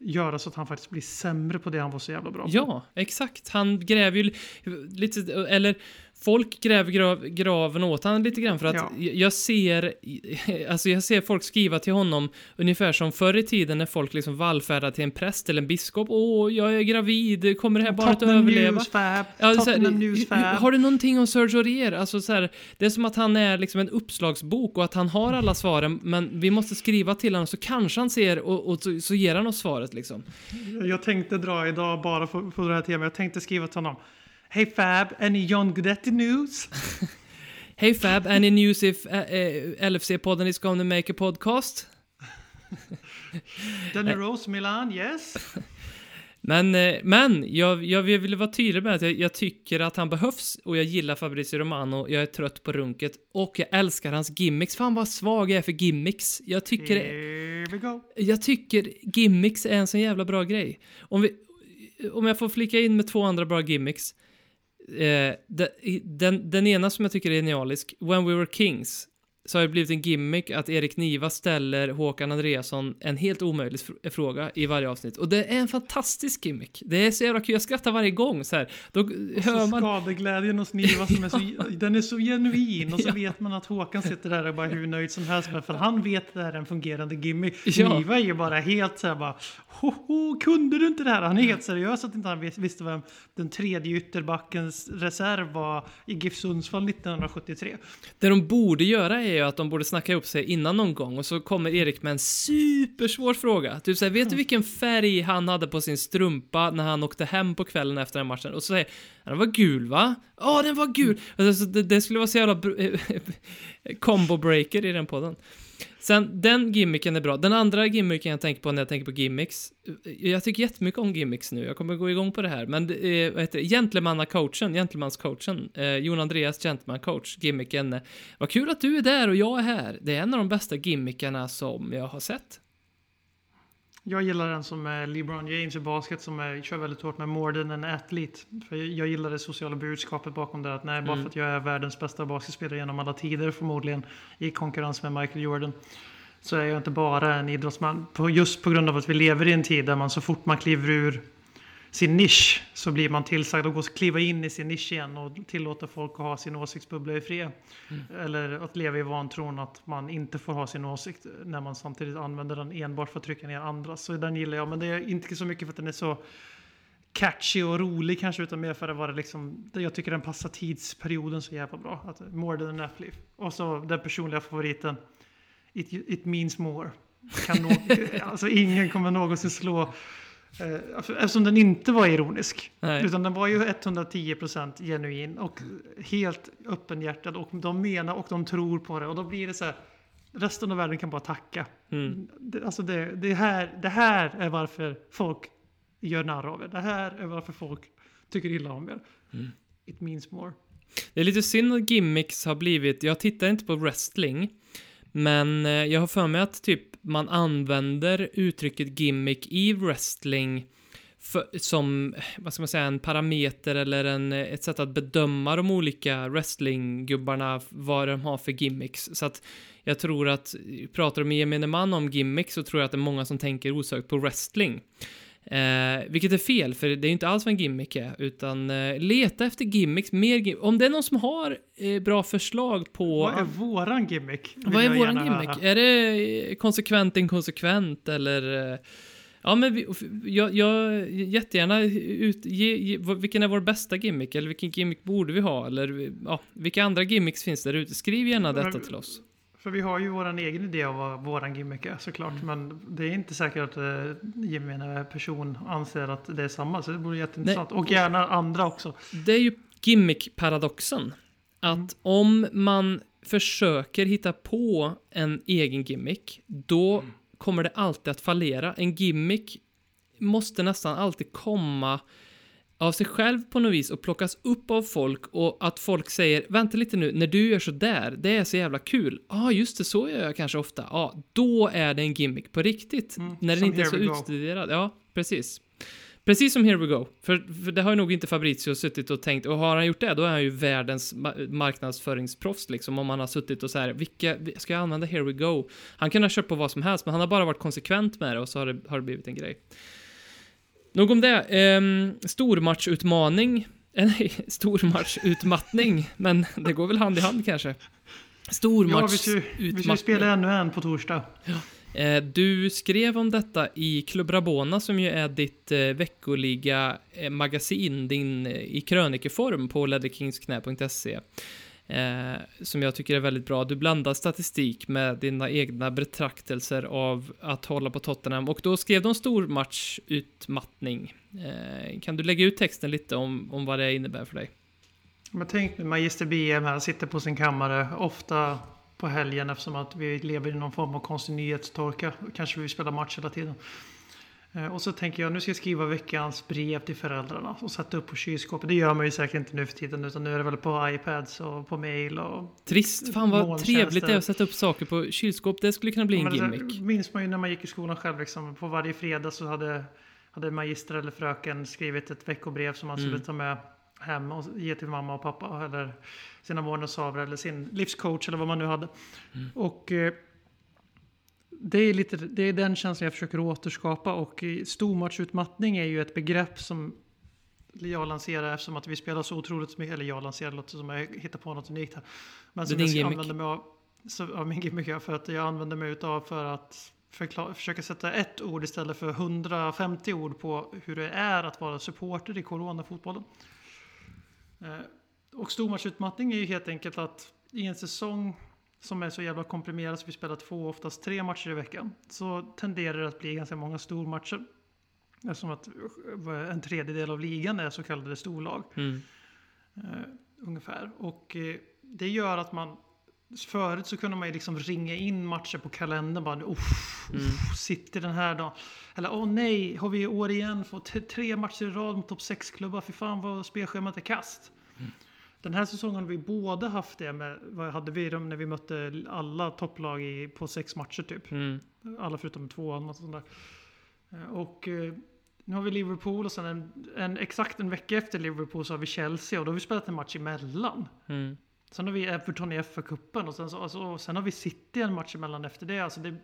göra så att han faktiskt blir sämre på det han var så jävla bra på. Ja, exakt. Han gräver ju li- lite, eller folk gräver grav, graven åt han lite grann för att Ja. jag- ser, alltså jag ser folk skriva till honom ungefär som förr i tiden när folk liksom vallfärdade till en präst eller en biskop. Åh, jag är gravid, kommer det här barnet att överleva? News Fab, Ja, här, har du någonting om Serge Aurier? Alltså så här, det är som att han är liksom en uppslagsbok och att han har alla svaren, men vi måste skriva till honom så kanske han ser och, och så, så ger han oss svaret liksom. Jag tänkte dra idag bara på, på det här temat. Jag tänkte skriva till honom. Hej Fab, any John Guidetti news? Hey Fab, any news if uh, uh, LFC-podden is going to make a podcast? Danny Rose, Milan, yes? Men, eh, men jag, jag vill vara tydlig med att jag, jag tycker att han behövs och jag gillar Fabrizio Romano, jag är trött på runket och jag älskar hans gimmicks. Fan vad svag jag är för gimmicks. Jag tycker, Here we go. jag tycker gimmicks är en så jävla bra grej. Om, vi, om jag får flika in med två andra bra gimmicks. Eh, den, den ena som jag tycker är genialisk, When We Were Kings så har det blivit en gimmick att Erik Niva ställer Håkan Andreasson en helt omöjlig fr- fråga i varje avsnitt. Och det är en fantastisk gimmick. Det är så jävla kul, jag skrattar varje gång så här. Då hör Så man... skadeglädjen hos Niva som är så, den är så genuin och så vet man att Håkan sitter där och bara hur nöjd som helst med för han vet att det här är en fungerande gimmick. Ja. Niva är ju bara helt så här bara Hoho, kunde du inte det här? Han är helt seriös att inte han vis- visste vem den tredje ytterbackens reserv var i GIF Sundsvall 1973. Det de borde göra är ju att de borde snacka upp sig innan någon gång och så kommer Erik med en supersvår fråga. Typ såhär, vet du vilken färg han hade på sin strumpa när han åkte hem på kvällen efter den matchen? Och så säger "Ja, den var gul va? Ja, den var gul! Alltså, det, det skulle vara så jävla combo breaker i den podden. Sen, den gimmicken är bra. Den andra gimmicken jag tänker på när jag tänker på gimmicks, jag tycker jättemycket om gimmicks nu, jag kommer gå igång på det här, men eh, vad heter det, gentlemannacoachen, gentlemanscoachen, eh, Jon Andreas gentlemancoach. gimmicken, vad kul att du är där och jag är här. Det är en av de bästa gimmickarna som jag har sett. Jag gillar den som är LeBron James i basket som är, kör väldigt hårt med more than an athlete. För jag, gillar det sociala budskapet bakom det. Att nej, bara Mm. för att jag är världens bästa basketspelare genom alla tider förmodligen i konkurrens med Michael Jordan. Så är jag inte bara en idrottsman. På, just på grund av att vi lever i en tid där man så fort man kliver ur sin nisch så blir man tillsagd att gå och kliva in i sin nisch igen och tillåta folk att ha sin åsiktsbubbla i fred. Eller att leva i vantron att man inte får ha sin åsikt när man samtidigt använder den enbart för att trycka ner andra. Så den gillar jag, men det är inte så mycket för att den är så catchy och rolig kanske, utan mer för att vara liksom, jag tycker den passar tidsperioden så jävla bra. Att more than an athlete. Och så den personliga favoriten, it, it means more. Kan nå, alltså ingen kommer någonsin slå eftersom den inte var ironisk. Nej. Utan den var ju 110% genuin och helt öppenhjärtad. Och de menar och de tror på det. Och då blir det så här. Resten av världen kan bara tacka. Mm. Det, alltså det, det, här, det här är varför folk gör narr av er. Det här är varför folk tycker illa om er. Mm. It means more. Det är lite synd att gimmicks har blivit, jag tittar inte på wrestling, men eh, jag har för mig att typ man använder uttrycket gimmick i wrestling för, som, vad ska man säga, en parameter eller en, eh, ett sätt att bedöma de olika wrestlinggubbarna, vad de har för gimmicks. Så att jag tror att, pratar du med gemene man om gimmicks så tror jag att det är många som tänker osökt på wrestling. Eh, vilket är fel, för det är ju inte alls vad en gimmick är, utan eh, leta efter gimmicks, mer gim Om det är någon som har eh, bra förslag på... Vad är våran gimmick? Vad är våran gimmick? höra. Är det eh, konsekvent inkonsekvent eller... eh, Ja, men vi, jag, jag jättegärna ut, ge, ge, vilken är vår bästa gimmick? Eller vilken gimmick borde vi ha? Eller ja, vilka andra gimmicks finns där ute? Skriv gärna detta till oss. För vi har ju våran egen idé av vad våran gimmick är såklart. Mm. Men det är inte säkert att eh, gemene person anser att det är samma. Så det vore jätteintressant. Och gärna andra också. Det är ju gimmick-paradoxen. Att Mm. om man försöker hitta på en egen gimmick, då Mm. kommer det alltid att fallera. En gimmick måste nästan alltid komma av sig själv på något vis och plockas upp av folk och att folk säger vänta lite nu, när du gör så där, det är så jävla kul. Ja, ah, just det, så gör jag kanske ofta. Ja, ah, då är det en gimmick på riktigt. Mm, när den inte är så utstuderad. Ja, precis. Precis som Here We Go. För, för det har ju nog inte Fabrizio suttit och tänkt, och har han gjort det, då är han ju världens ma- marknadsföringsproffs liksom, om han har suttit och så här, vilka, ska jag använda Here We Go? Han kan ha kört på vad som helst, men han har bara varit konsekvent med det och så har det, har det blivit en grej. Nog om det. Ehm, stormatchutmaning. Eh, nej, stormatchutmattning. Men det går väl hand i hand kanske. Ja, vi ska, vi ska Stormatchutmattning. spela ännu en på torsdag. Eh, Du skrev om detta i Club Rabona som ju är ditt eh, veckoliga magasin, din i krönikeform på leatherkingsknä.se. Eh, som jag tycker är väldigt bra. Du blandar statistik med dina egna betraktelser av att hålla på Tottenham och då skrev de stormatchutmattning. Eh, kan du lägga ut texten lite om, om vad det innebär för dig? Men tänk nu Magister BM här, sitter på sin kammare, ofta på helgen eftersom att vi lever i någon form av konstig nyhetstorka. Kanske vi spelar match hela tiden. Eh, Och så tänker jag, nu ska jag skriva veckans brev till föräldrarna och sätta upp på kylskåpet. Det gör man ju säkert inte nu för tiden, utan nu är det väl på iPads och på mail och... Trist, fan vad trevligt det är att sätta upp saker på kylskåp. Det skulle kunna bli en Men det gimmick. minns man ju när man gick i skolan själv. Liksom. På varje fredag så hade, hade magister eller fröken skrivit ett veckobrev som man Mm. skulle ta med hem och ge till mamma och pappa eller sina vårdnadshavare eller sin livscoach eller vad man nu hade. Och eh, det är, lite, det är den känslan jag försöker återskapa och stormatchutmattning är ju ett begrepp som jag lanserar eftersom att vi spelar så otroligt mycket, eller jag lanserar låter som jag hittar på något unikt här. Men Det som jag använder mig av, så, ja, min gimmick för att jag använder mig utav för att förklara, försöka sätta ett ord istället för 150 ord på hur det är att vara supporter i coronafotbollen. Eh, och stormatchutmattning är ju helt enkelt att i en säsong som är så jävla komprimerad så vi spelar två, oftast tre matcher i veckan, så tenderar det att bli ganska många stormatcher. Eftersom att eh, en tredjedel av ligan är så kallade storlag. Mm. Eh, ungefär. Och eh, det gör att man... Förut så kunde man ju liksom ringa in matcher på kalendern. Bara, uff, uff, sitter den här dagen? Eller åh nej, har vi i år igen fått tre matcher i rad mot topp 6-klubbar? Fy fan vad spelschemat är kast. Den här säsongen har vi båda haft det med, vad hade vi då när vi mötte alla topplag i, på sex matcher typ. Mm. Alla förutom tvåan och sånt där. Eh, Och eh, nu har vi Liverpool och sen en, en, exakt en vecka efter Liverpool så har vi Chelsea och då har vi spelat en match emellan. Mm. Sen har vi Everton i FA-cupen och sen, så, alltså, och sen har vi City en match emellan efter det. Alltså det.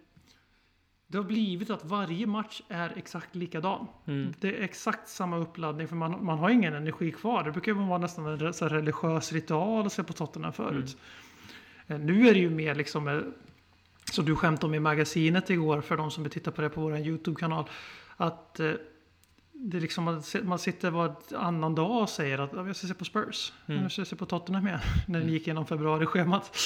Det har blivit att varje match är exakt likadan. Mm. Det är exakt samma uppladdning för man, man har ingen energi kvar. Det brukar vara nästan en så religiös ritual att se på Tottenham förut. Eh, Nu är det ju mer liksom, eh, som du skämtade om i magasinet igår för de som tittar på det på vår YouTube-kanal. Att eh, det är liksom, man si- man sitter varannan dag och säger att "Ja, jag ska se på Spurs. Jag ska se på Tottenham igen. När den gick igenom februari-schemat.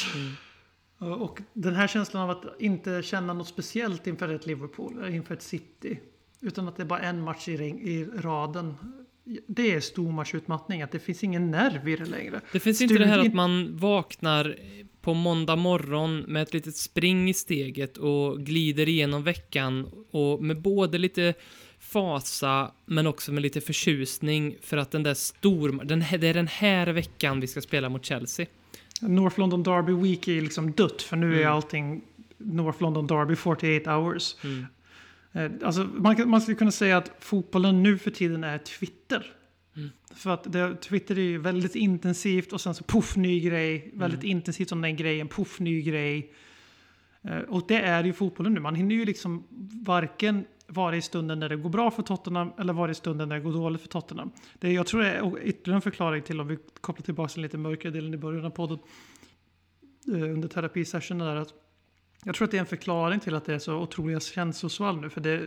Och den här känslan av att inte känna något speciellt inför ett Liverpool, eller inför ett City. Utan att det är bara en match i, i raden. Det är stormatchutmattning, att det finns ingen nerv i det längre. Det finns inte Styr det här att man vaknar på måndag morgon med ett litet spring i steget och glider igenom veckan och med både lite fasa men också med lite förtjusning för att den där stor... Den det är den här veckan vi ska spela mot Chelsea. North London Derby Week är liksom dött, för nu är Mm. allting North London Derby 48 hours. Mm. Eh, Alltså, man, man skulle kunna säga att fotbollen nu för tiden är Twitter. Mm. För att det, Twitter är ju väldigt intensivt och sen så poff, ny grej. Väldigt Mm. intensivt om den grejen, poff, ny grej. Eh, Och det är ju fotbollen nu. Man hinner ju liksom varken vara i stunden när det går bra för Tottenham eller vara i stunden när det går dåligt för Tottenham. Det, jag tror det är ytterligare en förklaring till om vi kopplar tillbaka till den lite mörkare delen i början av podden. eh, Under terapisessionen där. Att jag tror att det är en förklaring till att det är så otroliga känslosvall nu. För det,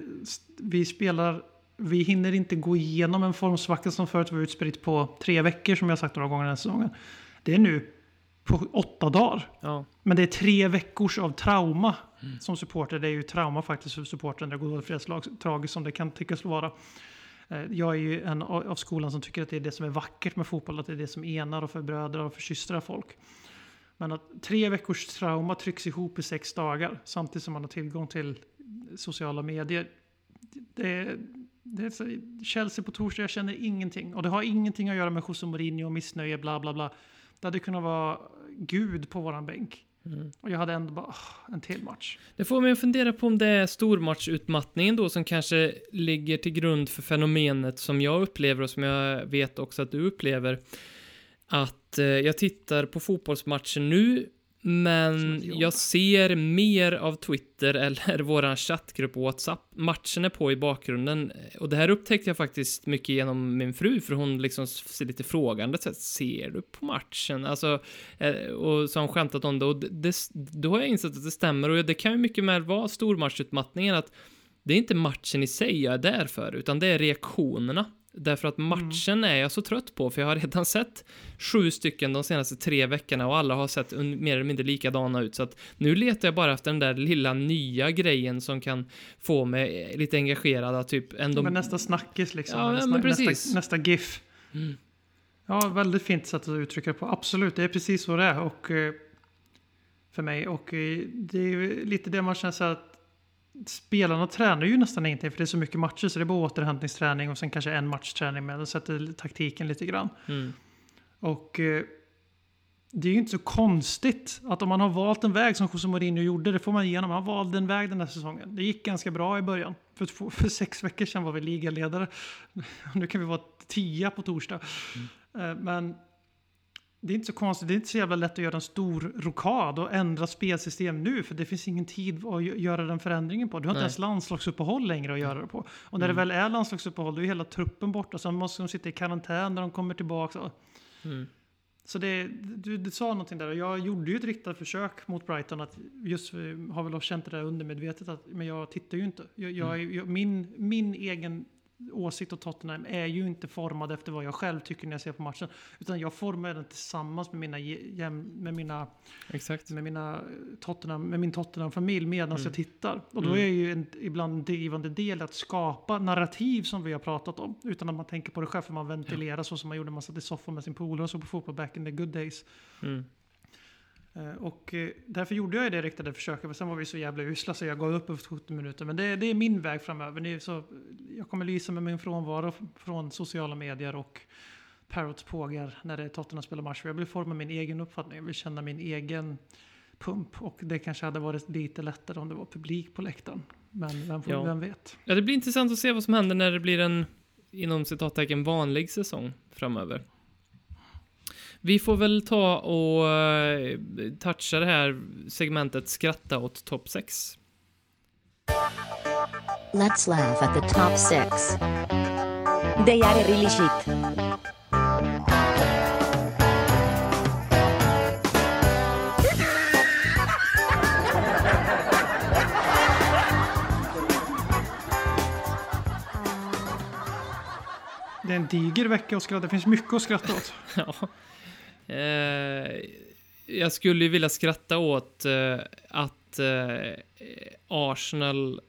vi spelar, vi hinner inte gå igenom en formsvacka som förut var utspritt på tre veckor som jag sagt några gånger den här säsongen. Det är nu på åtta dagar. Ja. Men det är tre veckors av trauma Mm. som supporter. Det är ju trauma faktiskt för supporten. Det går dåligt för slag. Tragiskt som det kan tyckas vara. Eh, jag är ju en av av skolan som tycker att det är det som är vackert med fotboll. Att det är det som enar och förbrödrar och försystrar folk. Men att tre veckors trauma trycks ihop i sex dagar samtidigt som man har tillgång till sociala medier. Det, det är så, Chelsea på torsdag, jag känner ingenting. Och det har ingenting att göra med José Mourinho och missnöje, bla bla bla. Det hade kunnat vara Gud på våran bänk. Och jag hade ändå bara, "Åh, en till match. Det får mig att fundera på om det är stormatchutmattningen då som kanske ligger till grund för fenomenet som jag upplever och som jag vet också att du upplever. Att eh, jag tittar på fotbollsmatcher nu, men jag ser mer av Twitter eller våran chattgrupp WhatsApp. Matchen är på i bakgrunden. Och det här upptäckte jag faktiskt mycket genom min fru, för hon liksom ser lite frågande. Så här, ser du på matchen? Alltså, eh, och så har hon skämtat om det. Och det, det, då har jag insett att det stämmer. Och det kan ju mycket väl vara stormatchutmattningen att det är inte matchen i sig jag är där för, utan det är reaktionerna. Därför att matchen är jag så trött på, för jag har redan sett sju stycken de senaste tre veckorna och alla har sett mer eller mindre likadana ut. Så att nu letar jag bara efter den där lilla nya grejen som kan få mig lite engagerad. Typ ändå... Men nästa snackis liksom. Ja, snack- men precis. Nästa, nästa GIF. Mm. Ja, väldigt fint sätt att uttrycka det på. Absolut, det är precis så det är. Och, eh, för mig. Och eh, det är lite det man känner så att spelarna tränar ju nästan ingenting för det är så mycket matcher så det är bara återhämtningsträning och sen kanske en matchträning med. Sätter taktiken lite grann. Mm. Och eh, det är ju inte så konstigt att om man har valt en väg som José Mourinho gjorde, det får man igenom. Han valde en väg den här säsongen. Det gick ganska bra i början. För, två, för sex veckor sedan var vi ligaledare. Nu kan vi vara tia på torsdag. Eh, Men det är inte så konstigt, det är inte så jävla lätt att göra en stor rokad och ändra spelsystem nu för det finns ingen tid att gö- göra den förändringen på. Du har inte Nej. ens landslagsuppehåll längre att göra det på. Och när det väl är landslagsuppehåll då är hela truppen borta. Sen måste de sitta i karantän när de kommer tillbaka. Mm. Så det, du, du sa någonting där och jag gjorde ju ett riktat försök mot Brighton att just eh, har väl känt det där undermedvetet att men jag tittar ju inte. Jag, jag, är- jag, min, min egen åsikt och Tottenham är ju inte formad efter vad jag själv tycker när jag ser på matchen. Utan jag formar den tillsammans med mina, med mina, Exakt. med mina eh, Tottenham, med min Tottenham-familj medan Mm. jag tittar. Och då är ju en, ibland en drivande del att skapa narrativ som vi har pratat om. Utan att man tänker på det själv för man ventilerar så som man gjorde när man satt i soffan med sin polare och såg på fotboll back in the good days. Mm. Eh, Och eh, därför gjorde jag det riktade försöket, för sen var vi så jävla usla så jag gav upp efter 70 minuter. Men det, det är min väg framöver. Det så, jag kommer lysa med min frånvaro från sociala medier och Parrots pågar när det är Tottenham spelar match. Jag vill forma min egen uppfattning, jag vill känna min egen pump. Och det kanske hade varit lite lättare om det var publik på läktaren. Men vem, får, Ja. vem vet? Ja, det blir intressant att se vad som händer när det blir en, inom citattecken, vanlig säsong framöver. Vi får väl ta och eh, toucha det här segmentet skratta åt topp 6. Let's laugh at the top six. They are really shit. Det är en diger vecka att skratta. Det finns mycket att skratta åt. Ja. Eh, jag skulle ju vilja skratta åt eh, att eh, Arsenal,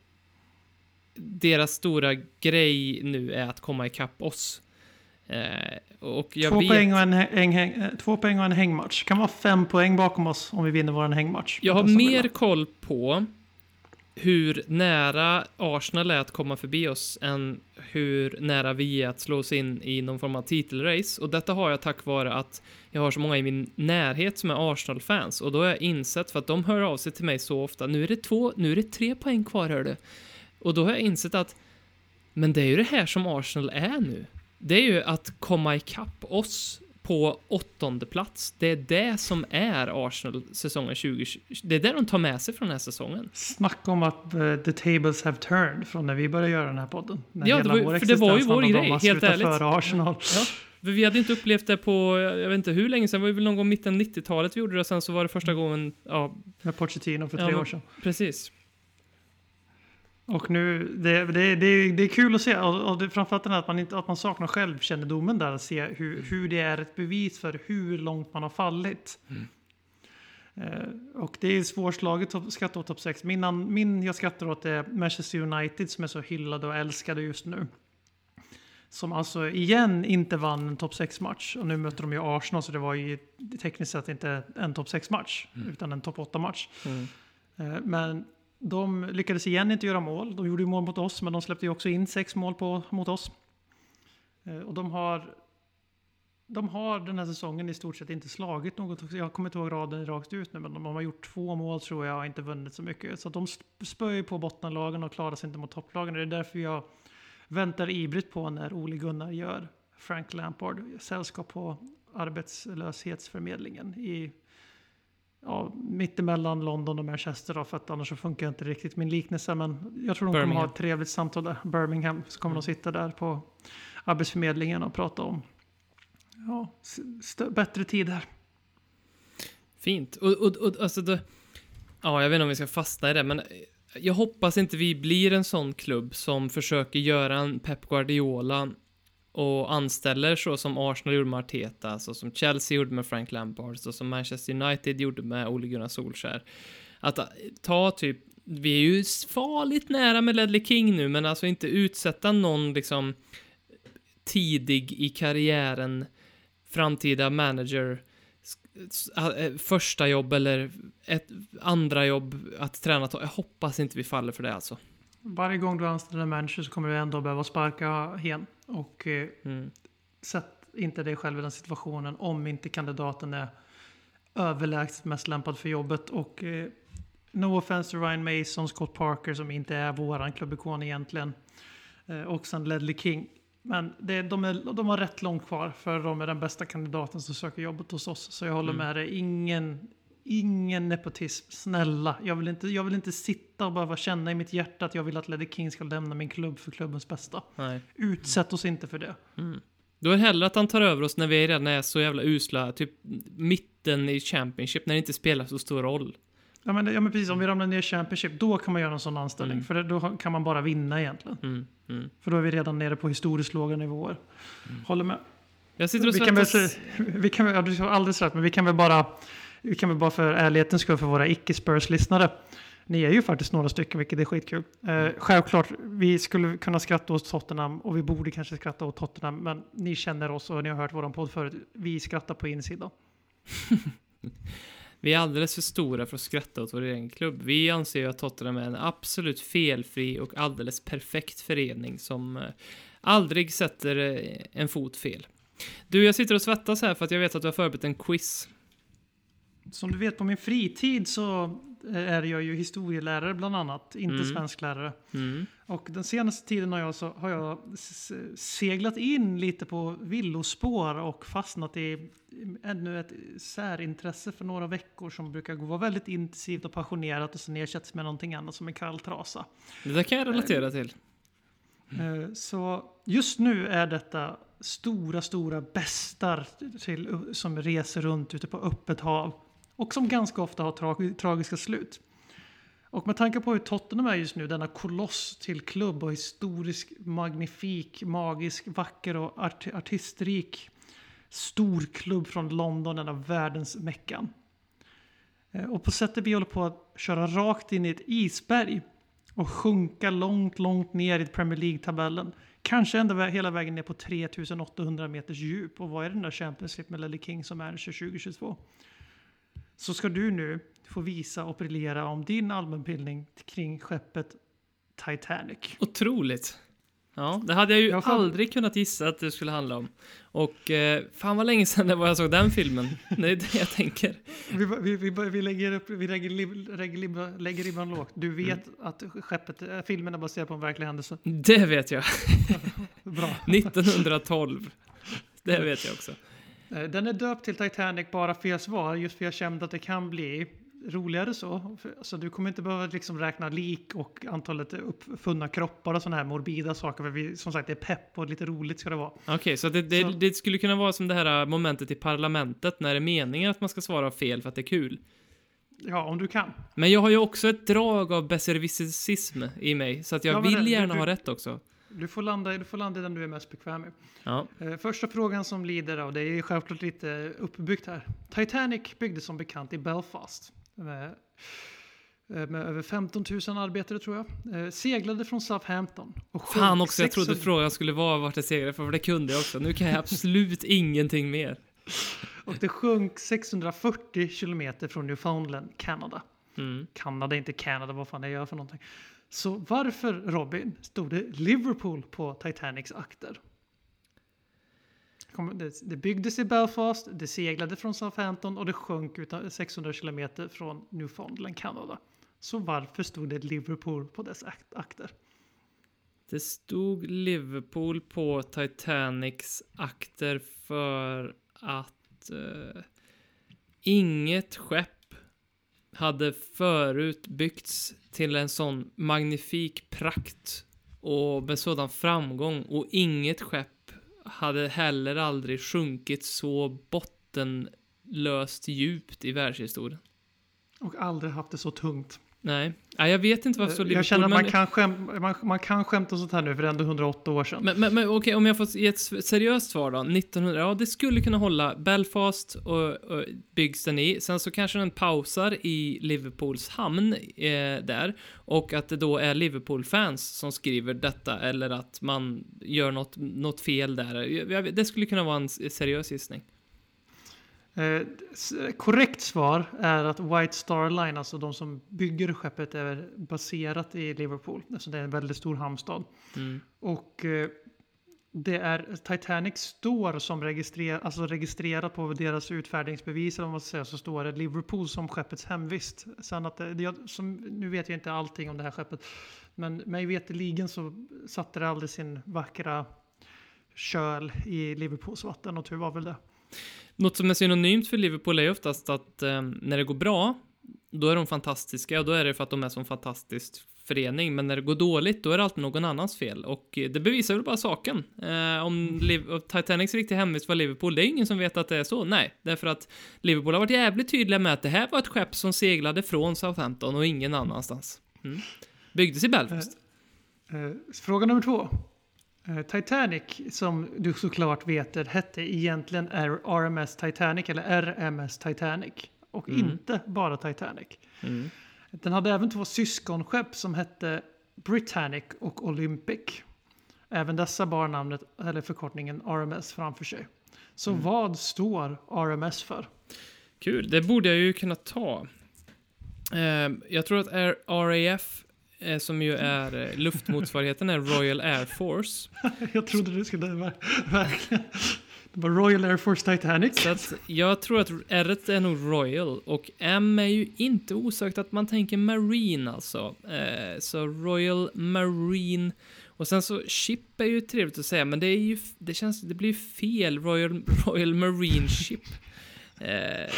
deras stora grej nu är att komma ikapp oss. Två, vet, poäng och en, häng, eh, två poäng och en hängmatch. Kan vara fem poäng bakom oss om vi vinner vår hängmatch. jag har mer koll på hur nära Arsenal är att komma förbi oss än hur nära vi är att slå oss in i någon form av titelrace. Och detta har jag tack vare att jag har så många i min närhet som är Arsenal-fans. Och då har jag insett, för att de hör av sig till mig så ofta, nu är det två, nu är det tre poäng kvar hör du. Och då har jag insett att, men det är ju det här som Arsenal är nu. Det är ju att komma ikapp oss på åttonde plats. Det är det som är Arsenal säsongen 2020. Det är det de tar med sig från den här säsongen. Snacka om att eh, the tables have turned från när vi började göra den här podden. När Ja, det var för det var ju vår grej, helt ärligt. före Arsenal. Ja, vi hade inte upplevt det på, jag vet inte hur länge sedan, det var väl någon gång mitten 90-talet vi gjorde det, sen så var det första gången, ja, Med Pochettino för Ja, tre men- år sedan. precis. Och nu, det, det, det, det är kul att se, och, och det, framförallt den här att man, inte, att man saknar självkännedomen där, att se hur, hur det är ett bevis för hur långt man har fallit. Eh, och det är svårslaget att skratta åt topp 6. Min, min jag skrattar åt är Manchester United som är så hyllade och älskade just nu. Som alltså igen inte vann en topp 6-match. Och nu möter de ju Arsenal, så det var ju tekniskt sett inte en topp 6-match, utan en topp 8-match. Mm. Eh, Men de lyckades igen inte göra mål. De gjorde ju mål mot oss, men de släppte ju också in sex mål på, mot oss. Eh, och de har, de har den här säsongen i stort sett inte slagit något. Jag kommer inte ihåg raden rakt ut nu, men de har gjort två mål tror jag och inte vunnit så mycket. Så att de spöar ju på bottenlagen och klarar sig inte mot topplagen. Det är därför jag väntar ivrigt på när Ole Gunnar gör Frank Lampard sällskap på arbetslöshetsförmedlingen i ja, mittemellan London och Manchester då, för att annars så funkar inte riktigt min liknelse. Men jag tror de kommer ha Birmingham. ett trevligt samtal där. Birmingham, så kommer de sitta där på arbetsförmedlingen och prata om ja, bättre tider. Fint. Och, och, och alltså det, ja, jag vet inte om vi ska fastna i det, men jag hoppas inte vi blir en sån klubb som försöker göra en Pep Guardiola och anställer så som Arsenal gjorde med Arteta, så som Chelsea gjorde med Frank Lampard, så som Manchester United gjorde med Ole Gunnar Solskär. Att eh, ta typ, vi är ju farligt nära med Ledley King nu, men alltså inte utsätta någon liksom tidig i karriären framtida manager eh, första jobb eller ett andra jobb att träna. Jag hoppas inte vi faller för det alltså. Varje gång du anställer en manager så kommer du ändå behöva sparka hen. Och eh, Mm. sätt inte dig själv i den situationen om inte kandidaten är överlägset mest lämpad för jobbet. Och eh, no offense to Ryan Mason, Scott Parker som inte är våran klubbikon egentligen. Eh, och sen Ledley King. Men det, de, är, de har rätt långt kvar för de är den bästa kandidaten som söker jobbet hos oss. Så jag håller med dig. Ingen, ingen nepotism. Snälla. Jag vill, inte, jag vill inte sitta och bara känna i mitt hjärta att jag vill att Ledley King ska lämna min klubb för klubbens bästa. Nej. Utsätt oss inte för det. Då är det hellre att han tar över oss när vi redan är så jävla usla, typ mitten i Championship, när det inte spelar så stor roll. Ja men, ja men precis, om vi ramlar ner i Championship, då kan man göra en sån anställning. För det, då kan man bara vinna egentligen. Mm, mm. För då är vi redan nere på historiskt låga nivåer. Håller med. Jag sitter och Vi kan väl, vi kan, ja, du har alldeles rätt, men vi kan väl bara, vi kan väl bara för ärlighetens skull för våra icke-Spurs-lyssnare. Ni är ju faktiskt några stycken, vilket är skitkul. Eh, självklart, vi skulle kunna skratta åt Tottenham och vi borde kanske skratta åt Tottenham, men ni känner oss och ni har hört vår podd förut. Vi skrattar på insidan. Vi är alldeles för stora för att skratta åt vår egen klubb. Vi anser ju att Tottenham är en absolut felfri och alldeles perfekt förening som eh, aldrig sätter eh, en fot fel. Du, jag sitter och svettas här för att jag vet att du har förberett en quiz. Som du vet på min fritid så eh, är jag ju historielärare bland annat, inte Mm. svensklärare. Mm. Och den senaste tiden har jag, så, har jag seglat in lite på villospår och fastnat i ännu ett särintresse för några veckor som brukar gå- vara väldigt intensivt och passionerat och sen ersätts med någonting annat som en kall trasa. Det där kan jag relatera till. Eh, Så just nu är detta stora, stora bestar till, som reser runt ute på öppet hav och som ganska ofta har tra- tragiska slut. Och med tanke på hur Tottenham är just nu, denna koloss till klubb och historisk, magnifik, magisk, vacker och art- artistrik stor klubb från London, denna världens meckan. Eh, och på sättet vi håller på att köra rakt in i ett isberg och sjunka långt, långt ner i Premier League-tabellen. Kanske ända hela vägen ner på 3800 meters djup. Och vad är den där Champions League med Lelle King som är 2022? Så ska du nu få visa och briljera om din allmänbildning kring skeppet Titanic. Otroligt. Ja, det hade jag ju Jag aldrig kunnat gissa att det skulle handla om. Och eh, fan vad länge sedan det var jag såg den filmen. Det är det jag tänker. Vi, vi, vi, vi lägger, upp, vi lägger, lägger, lägger ribban lågt. Du vet att skeppet, äh, filmen är baserad på en verklig händelse. Det vet jag. Bra. 1912. Det vet jag också. Eh, Den är döpt till Titanic bara fel svar, just för jag kände att det kan bli roligare så. För- Så du kommer inte behöva liksom räkna lik och antalet uppfunna kroppar och sådana här morbida saker. För vi, som sagt, det är pepp och lite roligt ska det vara. Okej, så, det, det, Så- det skulle kunna vara som det här momentet i parlamentet när det är meningen att man ska svara fel för att det är kul. Ja, om du kan. Men jag har ju också ett drag av besserwisserism i mig, så att jag Ja, vill det- gärna du- ha rätt också. Du får landa, du får landa i den du är mest bekväm med. Ja. Eh, Första frågan som lider av, det är självklart lite uppbyggt här. Titanic byggdes som bekant i Belfast. Med, eh, med över 15 000 arbetare tror jag. Eh, Seglade från Southampton. Och Fan också, jag trodde 600 frågan skulle vara vart det segrade, för det kunde jag också. Nu kan jag absolut ingenting mer. Och det sjönk 640 kilometer från Newfoundland, Kanada. Mm. Kanada, inte Kanada, vad fan det gör för någonting. Så varför, Robin, stod det Liverpool på Titanics akter? Det, byggdes i Belfast, det seglade från Southampton och det sjönk 600 kilometer från Newfoundland, Kanada. Så varför stod det Liverpool på dess akter? Det stod Liverpool på Titanics akter för att eh, inget skepp hade förut byggts till en sån magnifik prakt och med sådan framgång och inget skepp hade heller aldrig sjunkit så bottenlöst djupt i världshistorien. Och aldrig haft det så tungt. Nej, Nej jag vet inte varför så Eh, Liverpool, Jag känner att men- man kan, skäm, man, man kan skämta sånt här nu för det är ändå 108 år sedan. Men, men, men okej, om jag får ge ett seriöst svar då. 1900, ja det skulle kunna hålla. Belfast och, och byggs den i. Sen så kanske den pausar i Liverpools hamn eh, där. Och att det då är Liverpool-fans som skriver detta eller att man gör något, något fel där. Jag, jag, det skulle kunna vara en seriös gissning. Eh, korrekt svar är att White Star Line, alltså de som bygger skeppet, är baserat i Liverpool. Alltså det är en väldigt stor hamnstad. Mm. Och eh, det är Titanic står som registrer, alltså registrerat på deras utfärdningsbevis, eller vad man ska säga, så står det Liverpool som skeppets hemvist. Sen att det, det, som, nu vet jag inte allting om det här skeppet, men mig veterligen så satte det aldrig sin vackra köl i Liverpools vatten och tur var väl det. Något som är synonymt för Liverpool är ju oftast att eh, när det går bra, då är de fantastiska och då är det för att de är som fantastisk förening. Men när det går dåligt, då är det alltid någon annans fel. Och eh, det bevisar väl bara saken. Eh, om Liv- Titanics riktiga hemvist var Liverpool, det är ingen som vet att det är så. Nej, därför att Liverpool har varit jävligt tydliga med att det här var ett skepp som seglade från Southampton och ingen annanstans. Mm. Byggdes i Belfast. Eh, eh fråga nummer två. Eh, Titanic, som du såklart vet, hette egentligen RMS Titanic eller RMS Titanic. Och inte bara Titanic. Den hade även två syskonskepp som hette Britannic och Olympic. Även dessa bar namnet, eller förkortningen RMS framför sig. Så vad står RMS för? Kul, det borde jag ju kunna ta. Eh, jag tror att RAF, som ju är eh, luftmotsvarigheten, är Royal Air Force. Jag trodde du skulle ver- verkligen... Det var Royal Air Force Titanic. Så att jag tror att R är nog Royal och M är ju inte osökt att man tänker Marine alltså. Eh, så Royal Marine och sen så Ship är ju trevligt att säga men det är ju, det känns, det blir fel. Royal, Royal Marine Ship. Eh,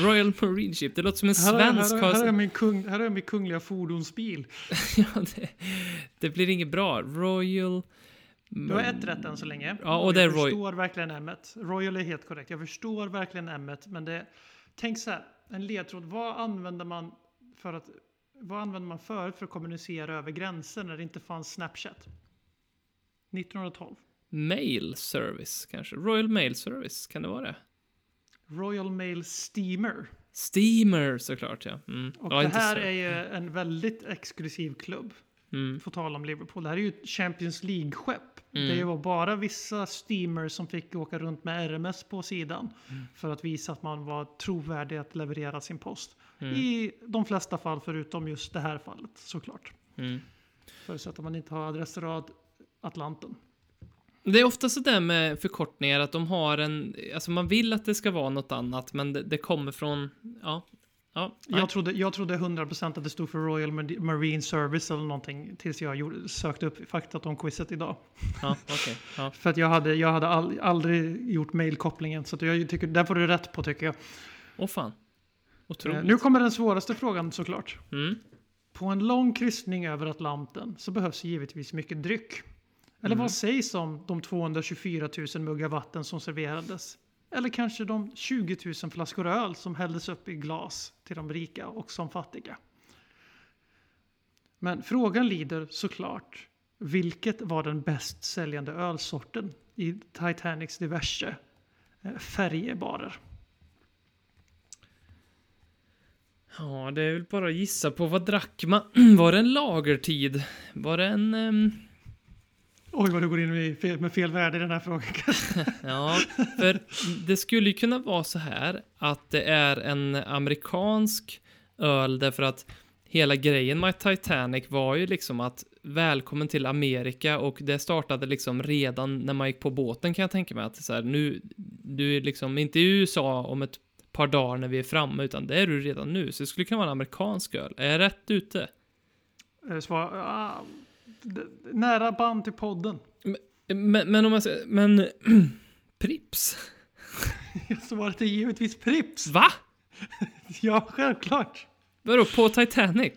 Royal Marine Ship, det låter som en Här svensk här, här, har- är min kung, här är min kungliga fordonsbil. ja, det, det blir inget bra. Royal... Du har ett rätt än så länge. Ja, och det är jag Roy- förstår verkligen M1. Royal är helt korrekt. Jag förstår verkligen M1. Men det, tänk så här, en ledtråd. Vad använder man för att vad använde man förut för att kommunicera över gränser när det inte fanns Snapchat? 1912. Mail Service kanske? Royal Mail Service, kan det vara det? Royal Mail Steamer. Steamer såklart, ja. Mm. Och ja det här är ju en väldigt exklusiv klubb. Mm. På tal om Liverpool. Det här är ju ett Champions League-skepp. Mm. Det var bara vissa steamers som fick åka runt med RMS på sidan. Mm. För att visa att man var trovärdig att leverera sin post. Mm. I de flesta fall förutom just det här fallet såklart. Mm. Förutsatt att man inte har adressrad Atlanten. Det är ofta sådär med förkortningar att de har en, alltså man vill att det ska vara något annat, men det, det kommer från, ja, ja, nej. Jag trodde, jag trodde 100% att det stod för Royal Mar- Marine Service eller någonting tills jag gjorde, sökte upp faktat om quizet idag. ja, okej, ja. För att jag hade, jag hade all, aldrig gjort mailkopplingen. Så jag tycker, där får du rätt på tycker jag. Åh fan. Otroligt. Eh, Nu kommer den svåraste frågan såklart. Mm. På en lång kryssning över Atlanten så behövs givetvis mycket dryck. Eller vad sägs om de 224 000 muggar vatten som serverades? Eller kanske de 20 000 flaskor öl som hälldes upp i glas till de rika och som fattiga? Men frågan lyder såklart, vilket var den bäst säljande ölsorten i Titanics diverse eh, färjebarer? Ja, det är väl bara att gissa på vad drack man? Var det en lagertid? Var det en... ehm, Oj vad du går in med fel, med fel värde i den här frågan. Ja, för det skulle ju kunna vara så här att det är en amerikansk öl därför att hela grejen med Titanic var ju liksom att välkommen till Amerika och det startade liksom redan när man gick på båten kan jag tänka mig att så här, nu, du är liksom inte i USA om ett par dagar när vi är framme utan det är du redan nu så det skulle kunna vara en amerikansk öl. Är jag rätt ute? Svar, ah, nära band till podden. Men, men om man säger, men Prips? Svaret är givetvis Prips. Va? Ja, självklart. Vadå, på Titanic?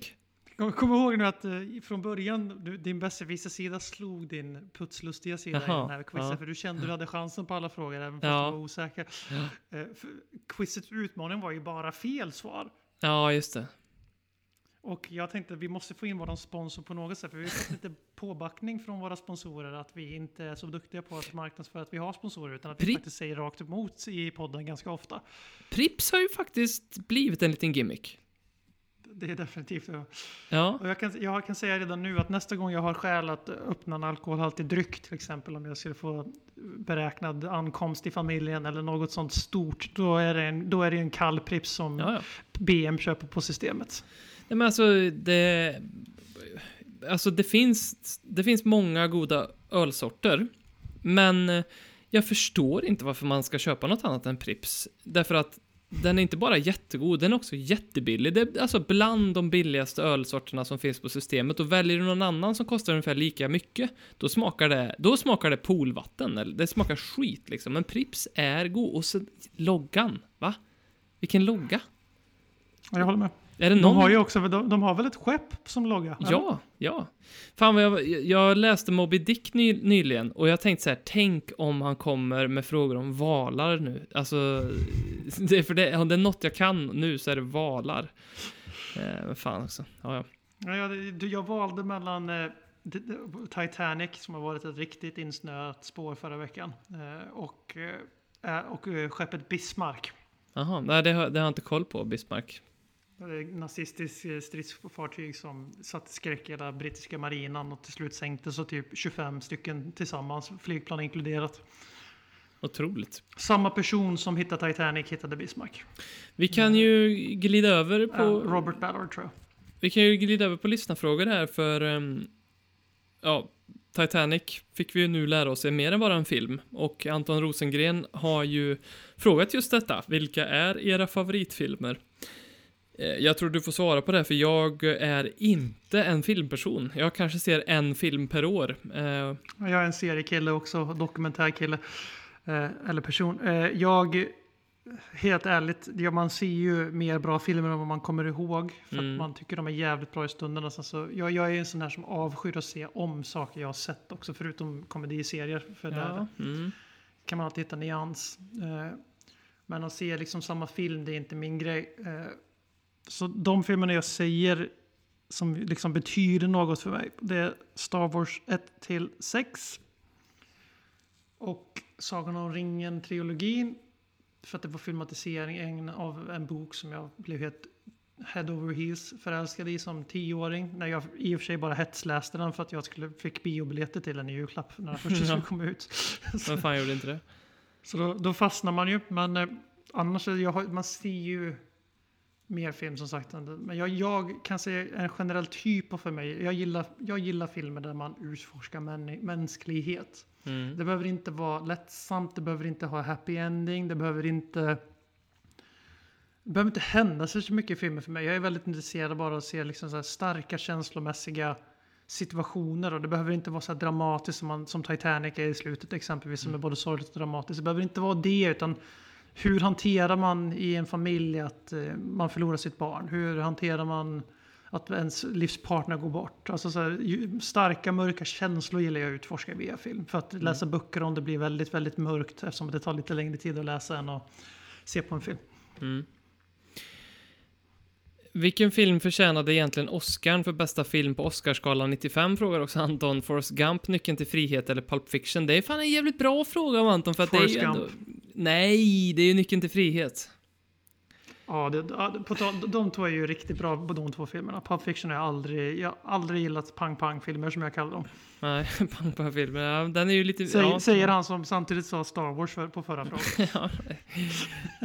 Kom, ihåg nu att eh, från början, din besserwisser-sida slog din putslustiga sida Jaha, i den här quizet. ja. För du kände du hade chansen på alla frågor, även fast Ja. du var osäker. Eh, för quizets utmaning var ju bara fel svar. Ja, just det. Och jag tänkte att vi måste få in vår sponsor på något sätt. För vi har fått lite påbackning från våra sponsorer att vi inte är så duktiga på att marknadsföra att vi har sponsorer. Utan att vi Pri- faktiskt säger rakt emot i podden ganska ofta. Prips har ju faktiskt blivit en liten gimmick. Det är definitivt så. Ja, Och jag kan, jag kan säga redan nu att nästa gång jag har skäl att öppna en alkoholhaltig dryck, till exempel om jag skulle få beräknad ankomst i familjen eller något sånt stort, då är det en, då är det en kall Pripps som ja, ja. BM köper på systemet. Nej, men alltså, det... Alltså, det finns, det finns många goda ölsorter. Men jag förstår inte varför man ska köpa något annat än Prips. Därför att den är inte bara jättegod, den är också jättebillig. Det är alltså bland de billigaste ölsorterna som finns på systemet. Och väljer du någon annan som kostar ungefär lika mycket, då smakar det, då smakar det poolvatten. Eller det smakar skit liksom. Men Prips är god. Och så loggan, va? Vilken logga? Ja, Jag håller med. Är det De någon... har ju också, de, de har väl ett skepp som logga? eller? Ja, ja. Fan jag, jag läste Moby Dick ny, nyligen och jag tänkte så här, tänk om han kommer med frågor om valar nu. Alltså, det är för det, om det är något jag kan nu så är det valar. Eh, fan också. Ja, ja. Ja, ja, det- du, jag valde mellan eh, Titanic, som har varit ett riktigt insnöat spår förra veckan, eh, och, eh, och eh, skeppet Bismarck. Jaha, nej det har, det har jag inte koll på, Bismarck. Nazistiskt eh, stridsfartyg som satte skräck i hela brittiska marinen och till slut sänkte så typ 25 stycken tillsammans, flygplan inkluderat. Otroligt. Samma person som hittade Titanic hittade Bismarck. Vi kan ju glida över på... Eh, Robert Ballard tror jag. Vi kan ju glida över på lyssnarfrågor här för... ehm, ja, Titanic fick vi ju nu lära oss är mer än bara en film. Och Anton Rosengren har ju frågat just detta. Vilka är era favoritfilmer? Eh, Jag tror du får svara på det, för jag är inte en filmperson. Jag kanske ser en film per år. Eh, Jag är en seriekille också, dokumentärkille. Eh, eller person. Jag, helt ärligt, man ser ju mer bra filmer än vad man kommer ihåg. För Mm. att man tycker de är jävligt bra i stunden. Sen så, jag, jag är en sån här som avskyr att se om saker jag har sett också, förutom komediserier. För där ja, mm. kan man alltid hitta nyans. Men att se liksom samma film, det är inte min grej. Så de filmerna jag säger som liksom betyder något för mig, det är Star Wars 1 till 6. Och Sagan om ringen-trilogin. För att det var filmatiseringen av en bok som jag blev helt head over heels förälskad i som tioåring. När jag i och för sig bara hetsläste den för att jag skulle, fick biobiljetter till den i julklapp när den första skulle komma ut. Vem fan gjorde inte det? så då, då fastnar man ju. Men eh, annars, jag, man ser ju mer film som sagt. Men jag, jag kan säga en generell typ av för mig. Jag gillar, jag gillar filmer där man utforskar män, mänsklighet. Mm. Det behöver inte vara lättsamt, det behöver inte ha happy ending, det behöver inte... Det behöver inte hända så mycket i filmer för mig. Jag är väldigt intresserad bara av att se liksom så starka känslomässiga situationer och det behöver inte vara så dramatiskt som, man, som Titanic är i slutet exempelvis som är både sorgligt och dramatiskt. Det behöver inte vara det utan hur hanterar man i en familj att eh, man förlorar sitt barn? Hur hanterar man att ens livspartner går bort? Alltså så här, starka mörka känslor gillar jag att utforska via film. För att läsa böcker om det blir väldigt, väldigt mörkt eftersom det tar lite längre tid att läsa än att se på en film. Vilken film förtjänade egentligen Oscarn för bästa film på Oscarsgalan 95? Frågar också Anton. Forrest Gump, Nyckeln till frihet eller Pulp Fiction? Det är fan en jävligt bra fråga av Anton för att Forrest det är ju ändå... Gump. Nej, det är ju Nyckeln till frihet. Ja, det, på tal, de två är ju riktigt bra på de två filmerna. Pulp Fiction har jag aldrig, jag har aldrig gillat pang-pang-filmer som jag kallar dem. Nej, pang på filmen. Ja, den är ju lite... Säger, ja. säger han som samtidigt sa Star Wars för, på förra frågan. ja.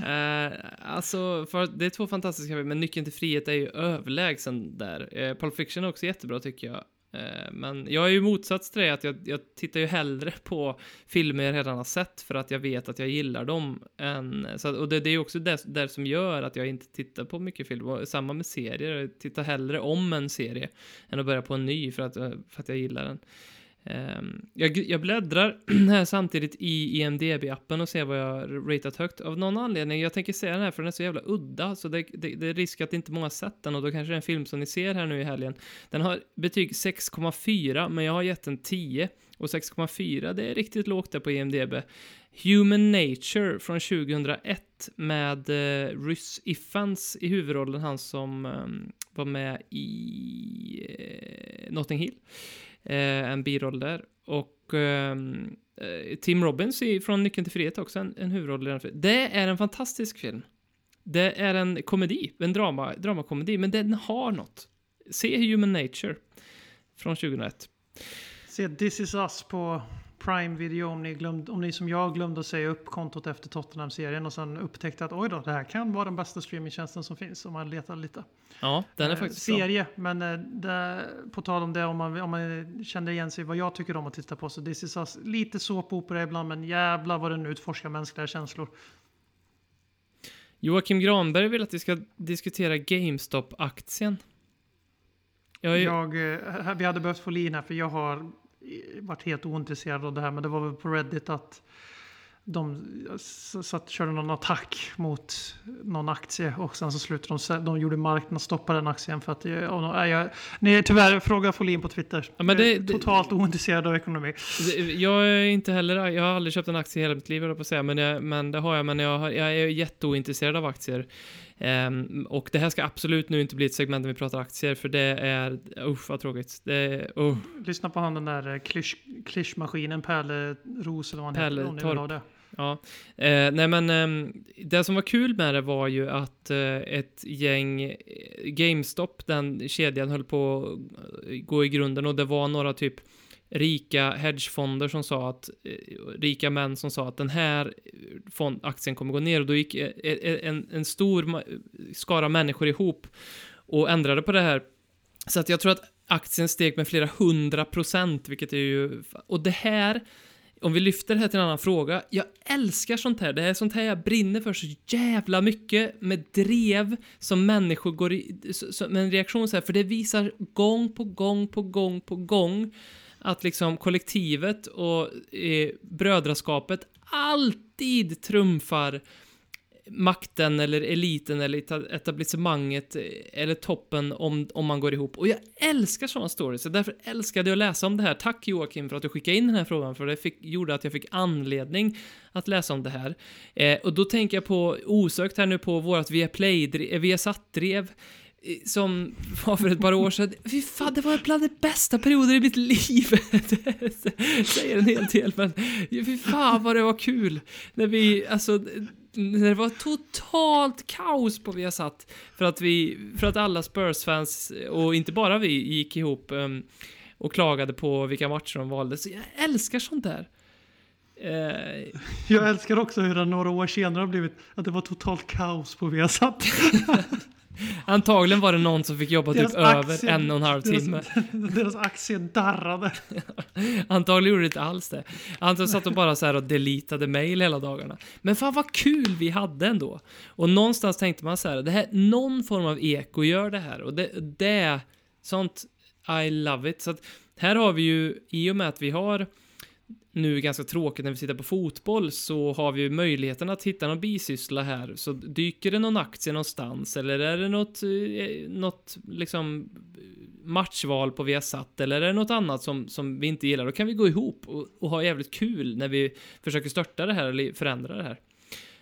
Eh, alltså, för det är två fantastiska filmer, men Nyckeln till frihet är ju överlägsen där. Uh, Pulp Fiction är också jättebra tycker jag. Eh, men jag är ju motsats till det, att jag, jag tittar ju hellre på filmer jag redan har sett för att jag vet att jag gillar dem. Än, så att, och det, det är ju också det det som gör att jag inte tittar på mycket film. Och samma med serier, jag tittar hellre om en serie än att börja på en ny för att, för att jag gillar den. Ehm, jag, jag bläddrar här samtidigt i IMDB-appen och ser vad jag har ratat högt. Av någon anledning, jag tänker säga den här för den är så jävla udda, så det, det, det är risk att inte många sett den och då kanske det är en film som ni ser här nu i helgen. Den har betyg 6,4, men jag har gett den 10. Och 6,4, det är riktigt lågt där på IMDB. Human Nature från 2001 med eh, Rhys Ifans i huvudrollen, han som eh, var med i eh, Notting Hill. Eh, en biroll där. Och ehm, eh, Tim Robbins i, från Nyckeln till frihet också en, en huvudroll i den filmen. Det är en fantastisk film. Det är en komedi, en drama, dramakomedi, men den har något. Se Human Nature från 2001. Se This is us på Prime Video om ni, glömde, om ni som jag glömde att säga upp kontot efter Tottenham-serien och sen upptäckte att oj då, det här kan vara den bästa streamingtjänsten som finns om man letar lite. Ja, den är Eh, faktiskt. Serie, men eh, det, på tal om det, om man, om man känner igen sig vad jag tycker om att titta på, så This is us, lite såpopera ibland, men jävlar vad den utforskar mänskliga känslor. Joakim Granberg vill att vi ska diskutera GameStop-aktien. Jag Jag, eh, vi hade behövt få Lin här för jag har varit helt ointresserad av det här. Men det var väl på Reddit att de satt, körde någon attack mot någon aktie och sen så slutade de, de gjorde marknadsstopp på den aktien för att jag, och, nej, jag, nej, tyvärr, fråga Folin på Twitter. Ja, men det- Jag är det- totalt ointresserad av ekonomi. Det- Jag är inte heller, jag har aldrig köpt en aktie i hela mitt liv, jag på att säga, men, jag, men det har jag, men jag, jag är jätteointresserad av aktier. Ehm, och det här ska absolut nu inte bli ett segment där vi pratar aktier, för det är, usch vad tråkigt. Är, uh. Lyssna på han den där eh, klysch, klyschmaskinen, Pelle Ros eller vad han heter. om ni vill Torp. ha det. Ja, eh, nej men ehm, det som var kul med det var ju att eh, ett gäng eh, GameStop, den kedjan höll på att eh, gå i grunden och det var några typ rika hedgefonder som sa att, eh, rika män som sa att den här fond, aktien kommer gå ner och då gick eh, eh, en, en stor skara människor ihop och ändrade på det här. Så att jag tror att aktien steg med flera hundra procent, vilket är ju, och det här om vi lyfter det här till en annan fråga. Jag älskar sånt här. Det är sånt här jag brinner för så jävla mycket med drev som människor går i, som med en reaktion så här. För det visar gång på gång på gång på gång att liksom kollektivet och eh, brödraskapet alltid trumfar makten eller eliten eller etablissemanget eh, eller toppen om, om man går ihop. Och jag älskar sådana stories, så därför älskade jag att läsa om det här. Tack Joakim för att du skickade in den här frågan, för det fick, gjorde att jag fick anledning att läsa om det här. Eh, och då tänker jag på, osökt här nu på vårat Viaplay, Viasat-drev, Via som var för ett par år sedan. Fy fan, det var bland de bästa perioder i mitt liv. Det säger en hel del, men fy fan vad det var kul. När vi, alltså, när det var totalt kaos på Viasat för att vi, för att alla Spurs-fans, och inte bara vi, gick ihop um, och klagade på vilka matcher de valde. Så jag älskar sånt där. Eh, Jag älskar också hur det några år senare har blivit att det var totalt kaos på Viasat. antagligen var det någon som fick jobba typ Deras över aktie- en och en halv deras- timme. Deras aktie darrade. Antagligen gjorde det inte alls det. Antagligen satt de bara så här och deletade mail hela dagarna. Men fan vad kul vi hade ändå. Och någonstans tänkte man så här, det här, någon form av eko gör det här. Och det, det sånt, I love it. Så att här har vi ju, i och med att vi har nu ganska tråkigt när vi tittar på fotboll så har vi ju möjligheten att hitta någon bisyssla här. Så dyker det någon aktie någonstans eller är det något, eh, något liksom matchval på Viasat eller är det något annat som, som vi inte gillar, då kan vi gå ihop och, och ha jävligt kul när vi försöker störta det här eller förändra det här.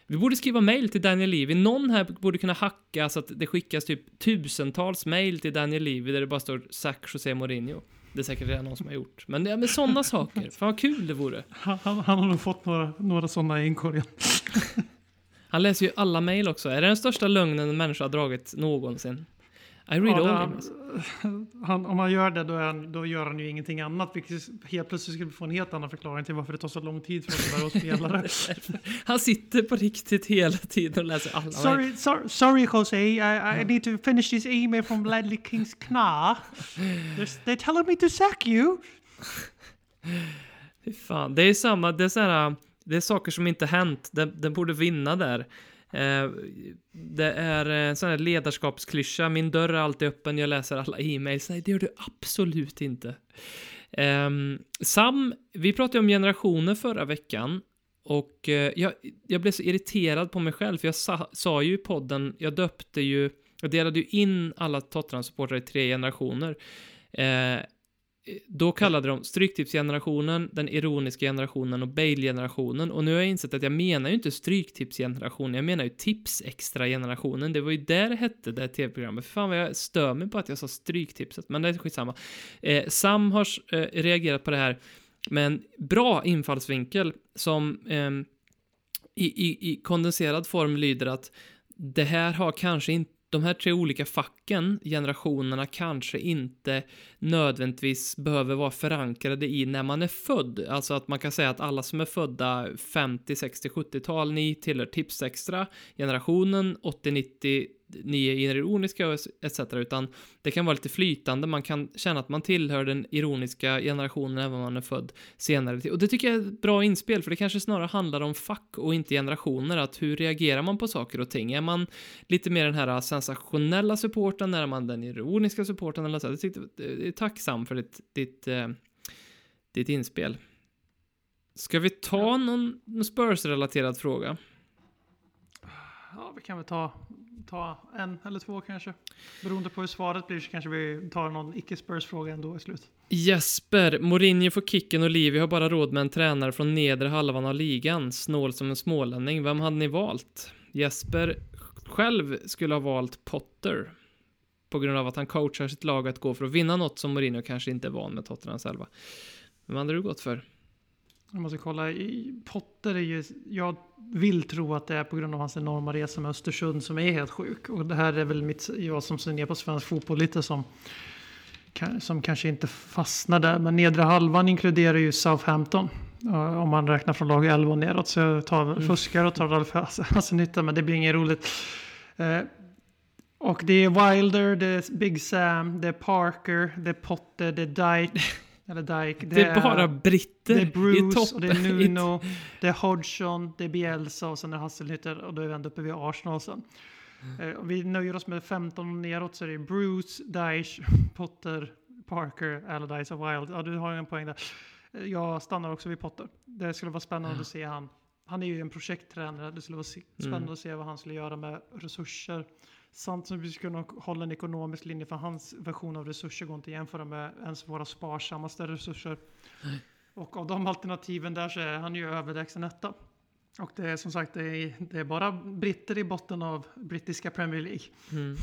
Vi borde skriva mail till Daniel Levy. Någon här borde kunna hacka så att det skickas typ tusentals mail till Daniel Levy där det bara står 'Sack José Mourinho. Det är säkert redan någon som har gjort. Men det är med sådana saker. Fan vad kul det vore. Han, han, han har nog fått några, några sådana i inkorgen. Han läser ju alla mail också. Är det den största lögnen en människa har dragit någonsin? I read Ja, all emails. Han, om han gör det då, han, då gör han ju ingenting annat. Vilket helt plötsligt skulle få en helt annan förklaring till varför det tar så lång tid för att börja att spela det. Han sitter på riktigt hela tiden och läser alla. Sorry, sorry, sorry Jose, I, I need to finish this email from Ledley King's Kna. They're, they're telling me to sack you. Fy fan, det är samma, det är så här, det är saker som inte hänt, den, den borde vinna där. Eh, det är en sån här ledarskapsklyscha, min dörr är alltid öppen, jag läser alla e-mails. Nej, det gör du absolut inte. Ehm, Sam, vi pratade om generationer förra veckan och eh, jag, jag blev så irriterad på mig själv, för jag sa, sa ju i podden, jag döpte ju, jag delade ju in alla Tottenham-supportrar i tre generationer. Då kallade de Stryktipsgenerationen, den ironiska generationen och Bale-generationen. Och nu har jag insett att jag menar ju inte Stryktipsgenerationen, jag menar ju Tipsextra-generationen. Det var ju där det hette, det tv-programmet. Fan vad jag stör mig på att jag sa Stryktipset, men det är skitsamma. Eh, Sam har eh, reagerat på det här med en bra infallsvinkel som eh, i, i, i kondenserad form lyder att det här har kanske inte de här tre olika facken, generationerna, kanske inte nödvändigtvis behöver vara förankrade i när man är född. Alltså att man kan säga att alla som är födda 50, 60, 70-tal, ni tillhör Tipsextra, generationen 80, 90, ni är ironiska etc. Utan det kan vara lite flytande, man kan känna att man tillhör den ironiska generationen även om man är född senare. Och det tycker jag är ett bra inspel, för det kanske snarare handlar om fack och inte generationer, att hur reagerar man på saker och ting? Är man lite mer den här sensationella supporten, är man den ironiska supporten eller så? Jag tyckte, jag är tacksam för ditt, ditt, eh, ditt inspel. Ska vi ta någon, någon Spurs-relaterad fråga? Ja, vi kan väl ta, ta en eller två kanske. Beroende på hur svaret blir så kanske vi tar någon icke-Spurs-fråga ändå i slut. Jesper, Mourinho får kicken och Livi har bara råd med en tränare från nedre halvan av ligan. Snål som en smålänning. Vem hade ni valt? Jesper själv skulle ha valt Potter. På grund av att han coachar sitt lag att gå för att vinna något som Mourinho kanske inte är van med Tottenham själva. Vem hade du gått för? Jag måste kolla. Potter är ju... Jag vill tro att det är på grund av hans enorma resa med Östersund som är helt sjuk. Och det här är väl mitt, jag som ser ner på svensk fotboll lite som, som kanske inte fastnar där. Men nedre halvan inkluderar ju Southampton. Om man räknar från lag 11 och neråt. Så jag tar, mm. fuskar och tar Ralf Hasenhytta. Men det blir inget roligt. Eh, och det är Wilder, det är Big Sam, det är Parker, det är Potter, det är Dyke. Eller Dyke. Det, det är bara britter Det är Bruce, och det är Nuno, det är Hodgson, det är Bielsa och sen är Hasselnytter och då är vi ändå uppe vid Arsenal sen. Mm. Uh, vi nöjer oss med 15 och neråt så är det Bruce, Dyche, Potter, Parker, Allardyce och Wild. Ja, du har ju en poäng där. Uh, jag stannar också vid Potter. Det skulle vara spännande mm. att se han. Han är ju en projekttränare. Det skulle vara spännande mm. att se vad han skulle göra med resurser. Samt som vi skulle hålla en ekonomisk linje för hans version av resurser går inte att jämföra med ens våra sparsammaste resurser. Nej. Och av de alternativen där så är han ju överlägsen etta. Och det är som sagt det är, det är bara britter i botten av brittiska Premier League. Mm.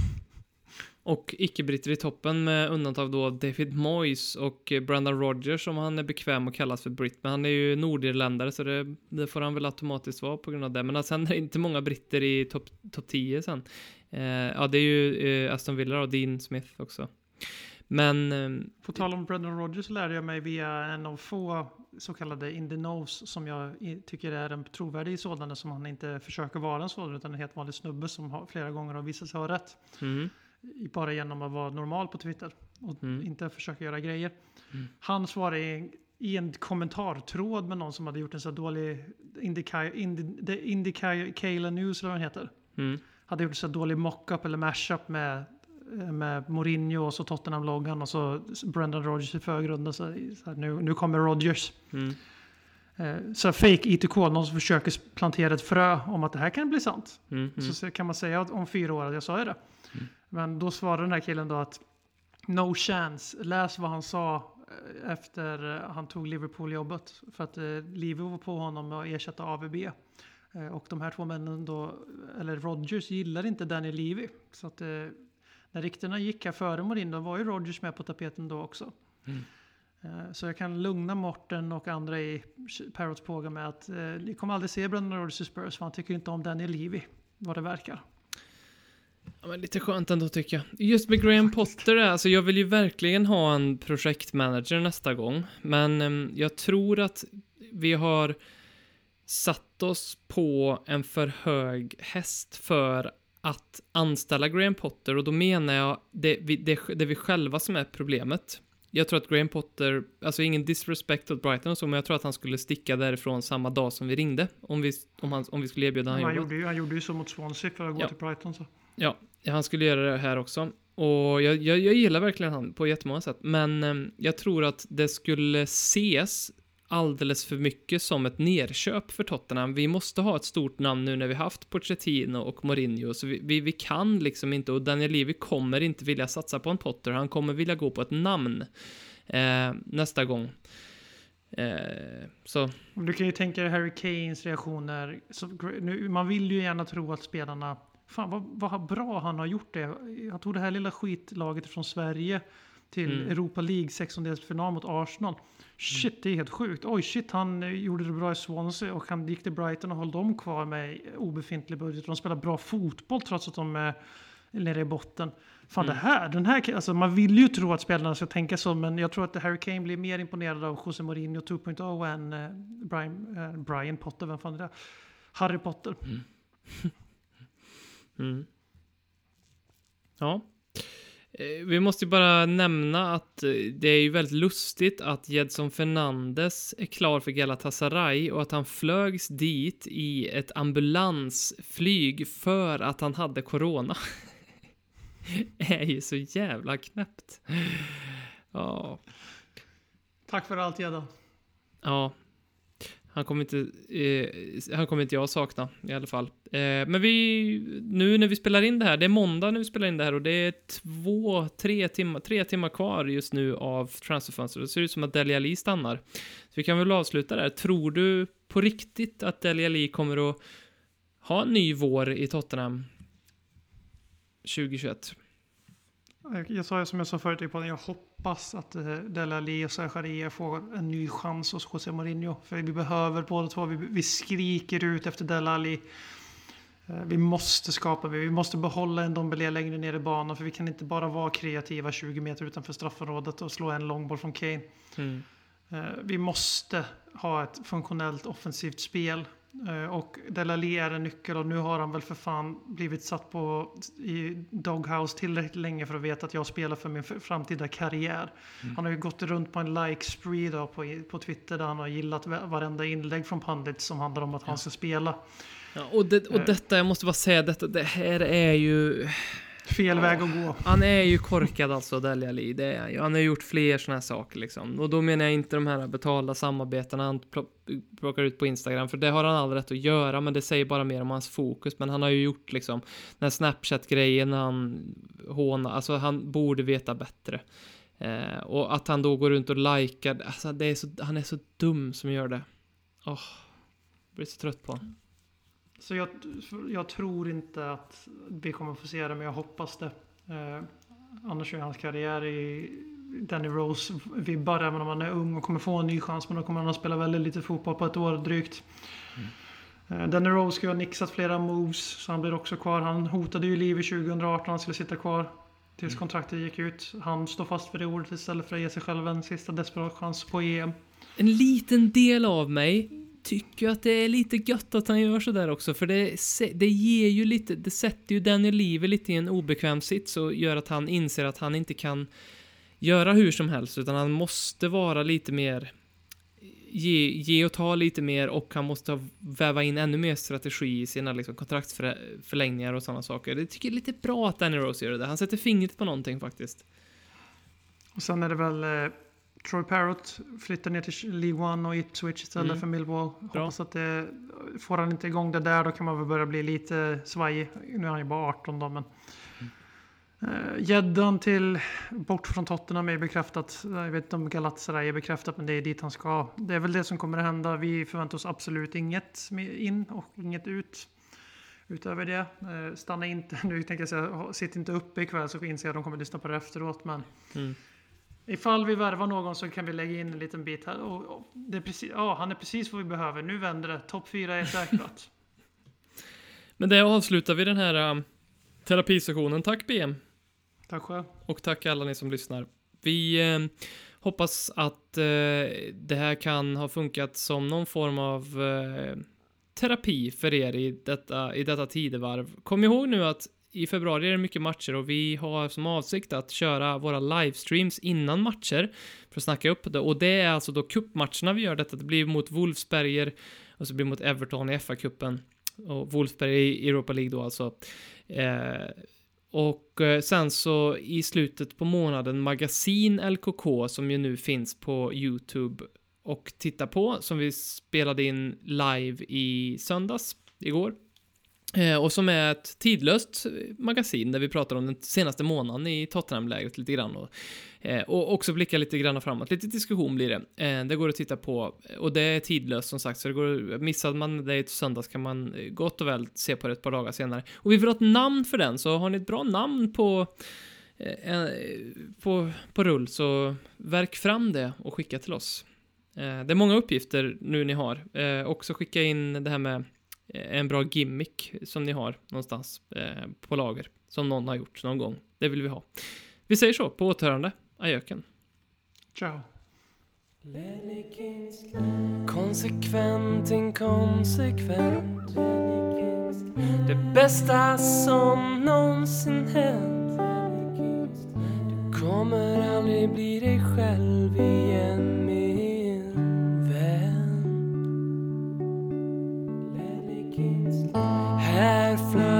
Och icke-britter i toppen med undantag då David Moyes och Brandon Rogers som han är bekväm att kallas för britt. Men han är ju nordirländare så det, det, får han väl automatiskt vara på grund av det. Men sen är det inte många britter i topp top 10 sen. Eh, ja, det är ju eh, Aston Villa och Dean Smith också. Men... Eh, på tal om Brendan Rodgers lärde jag mig via en av få så kallade in the nose som jag tycker är en trovärdig sådan som han inte försöker vara en sådan utan en helt vanlig snubbe som har, flera gånger har visat sig ha rätt. Mm. Bara genom att vara normal på Twitter och mm. inte försöka göra grejer. Mm. Han svarade i, i en kommentartråd med någon som hade gjort en så dålig Indica, Indi, Indica News eller vad den heter. Mm hade gjort så dålig mockup eller mashup med, med Mourinho och så Tottenham-loggan och så Brendan Rodgers i förgrunden. Så, så nu, nu kommer Rodgers. Mm. Eh, så fake ITK, någon som försöker plantera ett frö om att det här kan bli sant. Mm, mm. Så kan man säga om fyra år att jag sa ju det. Mm. Men då svarade den här killen då att no chance, läs vad han sa eh, efter eh, han tog Liverpool-jobbet. För att Liverpool var på honom att ersätta AVB. Eh, och de här två männen då, eller Rogers gillar inte Danny Levy. Så att eh, när ryktena gick här före Morin, då var ju Rogers med på tapeten då också. Mm. Eh, så jag kan lugna Morten och andra i Parrots påga med att ni kommer aldrig se Brendan Rogers i Spurs för han tycker inte om Danny Levy, vad det verkar. Ja, men lite skönt ändå tycker jag. Just med Graham Potter, alltså jag vill ju verkligen ha en projektmanager nästa gång. Men um, jag tror att vi har satt oss på en för hög häst för att anställa Graham Potter och då menar jag det, det, det är vi själva som är problemet. Jag tror att Graham Potter, alltså ingen disrespect åt Brighton och så, men jag tror att han skulle sticka därifrån samma dag som vi ringde. Om vi, om han, om vi skulle erbjuda han jobbet. Gjorde ju, han gjorde ju så mot Swansea för att gå ja. till Brighton så. Ja, han skulle göra det här också. Och jag, jag, jag gillar verkligen han på jättemånga sätt, men eh, jag tror att det skulle ses alldeles för mycket som ett nerköp för Tottenham. Vi måste ha ett stort namn nu när vi haft Pochettino och Mourinho, så vi, vi, vi kan liksom inte, och Daniel Levy kommer inte vilja satsa på en Potter, han kommer vilja gå på ett namn eh, nästa gång. Eh, så. Du kan ju tänka dig Harry Kanes reaktioner. Så, nu, man vill ju gärna tro att spelarna, fan vad, vad bra han har gjort det. Han tog det här lilla skitlaget från Sverige till mm. Europa League sextondelsfinal mot Arsenal. Shit, det är helt sjukt. Oj, shit, han eh, gjorde det bra i Swansea och han gick till Brighton och höll dem kvar med obefintlig budget. De spelar bra fotboll trots att de är nere i botten. Fan mm. det här, den här, alltså man vill ju tro att spelarna ska tänka så, men jag tror att Harry Kane blir mer imponerad av José Mourinho 2.0 än eh, Brian, eh, Brian Potter, vem fan är det? Harry Potter. Mm. mm. Ja. Eh, Vi måste ju bara nämna att eh, det är ju väldigt lustigt att Jedson Fernandes är klar för Galatasaray och att han flögs dit i ett ambulansflyg för att han hade corona. är ju så jävla knäppt. Ja, Tack för allt Gedda. ja. Han kommer inte, eh, han kommer inte jag sakna i alla fall. Eh, men vi, nu när vi spelar in det här, det är måndag när vi spelar in det här och det är två, tre timmar, tre timmar kvar just nu av transferfönstret. Det ser ut som att Dele Ali stannar. Så vi kan väl avsluta där. Tror du på riktigt att Dele Ali kommer att ha en ny vår i Tottenham 2021? Jag sa ju som jag sa förut i podden, jag hoppas att eh, Dele Alli och Zakaria får en ny chans hos José Mourinho. För vi behöver båda två. Vi, vi skriker ut efter Dele Alli. Eh, Vi måste skapa, vi måste behålla en Dombele längre ner i banan. För vi kan inte bara vara kreativa 20 meter utanför straffområdet och slå en långboll från Kane. Mm. Eh, Vi måste ha ett funktionellt offensivt spel. Eh, Och Delali är en nyckel och nu har han väl för fan blivit satt på i Doghouse tillräckligt länge för att veta att jag spelar för min framtida karriär. Han har ju gått runt på en like spree då på, på Twitter där han har gillat va- varenda inlägg från Pandit som handlar om att han ska spela. Ja, och, det, och detta, jag måste bara säga detta, det här är ju... Fel väg att gå. Han är ju korkad alltså, Dele Alli. Det är han ju. Han har gjort fler såna här saker liksom. Och då menar jag inte de här betalda samarbetena han plock- plockar ut på Instagram, för det har han all rätt att göra, men det säger bara mer om hans fokus. Men han har ju gjort liksom den här Snapchat-grejen när han hånar, alltså han borde veta bättre. Eh, och att han då går runt och likar, alltså det är så, han är så dum som gör det. Åh, jag blir så trött på honom. Så jag, jag tror inte att vi kommer få se det, men jag hoppas det. Eh, annars är hans karriär i Danny Rose vibbar, även om han är ung och kommer få en ny chans. Men då kommer han att spela väldigt lite fotboll på ett år drygt. Eh, Danny Rose ska ju ha nixat flera moves, så han blir också kvar. Han hotade ju liv i 2018, han skulle sitta kvar. Tills kontraktet gick ut. Han står fast för det ordet istället för att ge sig själv en sista desperat chans på EM. En liten del av mig tycker att det är lite gött att han gör sådär också, för det, det ger ju lite, det sätter ju Daniel Levy lite i en obekväm sits och gör att han inser att han inte kan göra hur som helst, utan han måste vara lite mer Ge, ge och ta lite mer och han måste väva in ännu mer strategi i sina liksom, kontraktsförlängningar och sådana saker. Det tycker jag är lite bra att Danny Rose gör det. Han sätter fingret på någonting faktiskt. Och sen är det väl eh, Troy Parrott flyttar ner till League One och Ipswich istället Mm. för Millwall. Bra. Hoppas att det, får han inte igång det där då kan man väl börja bli lite svajig. Nu är han ju bara 18 då men. Eh, Gäddan till bort från Tottenham är bekräftat. Jag vet inte om Galatasaray är bekräftat men det är dit han ska. Det är väl det som kommer att hända. Vi förväntar oss absolut inget in och inget ut. Utöver det, eh, stanna inte, nu tänker jag säga, sitt inte uppe ikväll så inser jag att de kommer lyssna på det efteråt. Men Mm. Ifall vi värvar någon så kan vi lägga in en liten bit här. Och, och det är precis, ja, han är precis vad vi behöver. Nu vänder det. Topp fyra är säkrat. Men det avslutar vi den här um, terapisessionen. Tack BM! Tack själv. Och tack alla ni som lyssnar. Vi eh, hoppas att eh, det här kan ha funkat som någon form av eh, terapi för er i detta, i detta tidevarv. Kom ihåg nu att i februari är det mycket matcher och vi har som avsikt att köra våra livestreams innan matcher för att snacka upp det. Och det är alltså då cupmatcherna vi gör detta. Det blir mot Wolfsberger och så blir det mot Everton i FA-cupen. Och Wolfsberg i Europa League då alltså. Eh, och eh, sen så i slutet på månaden Magasin LKK som ju nu finns på YouTube och titta på som vi spelade in live i söndags igår. Eh, och som är ett tidlöst magasin där vi pratar om den senaste månaden i Tottenham-lägret lite grann. Och, eh, och också blicka lite grann framåt. Lite diskussion blir det. Eh, det går att titta på och det är tidlöst som sagt. Så det går, missade man det i söndags kan man eh, gott och väl se på det ett par dagar senare. Och vi vill ha ett namn för den, så har ni ett bra namn på eh, eh, på, på rull så verk fram det och skicka till oss. Det är många uppgifter nu ni har. Också skicka in det här med en bra gimmick som ni har någonstans eh, på lager som någon har gjort någon gång. Det vill vi ha. Vi säger så, på återhörande. Ajöken. Ciao. Konsekvent, inkonsekvent Det bästa som någonsin hänt Du kommer aldrig bli dig själv igen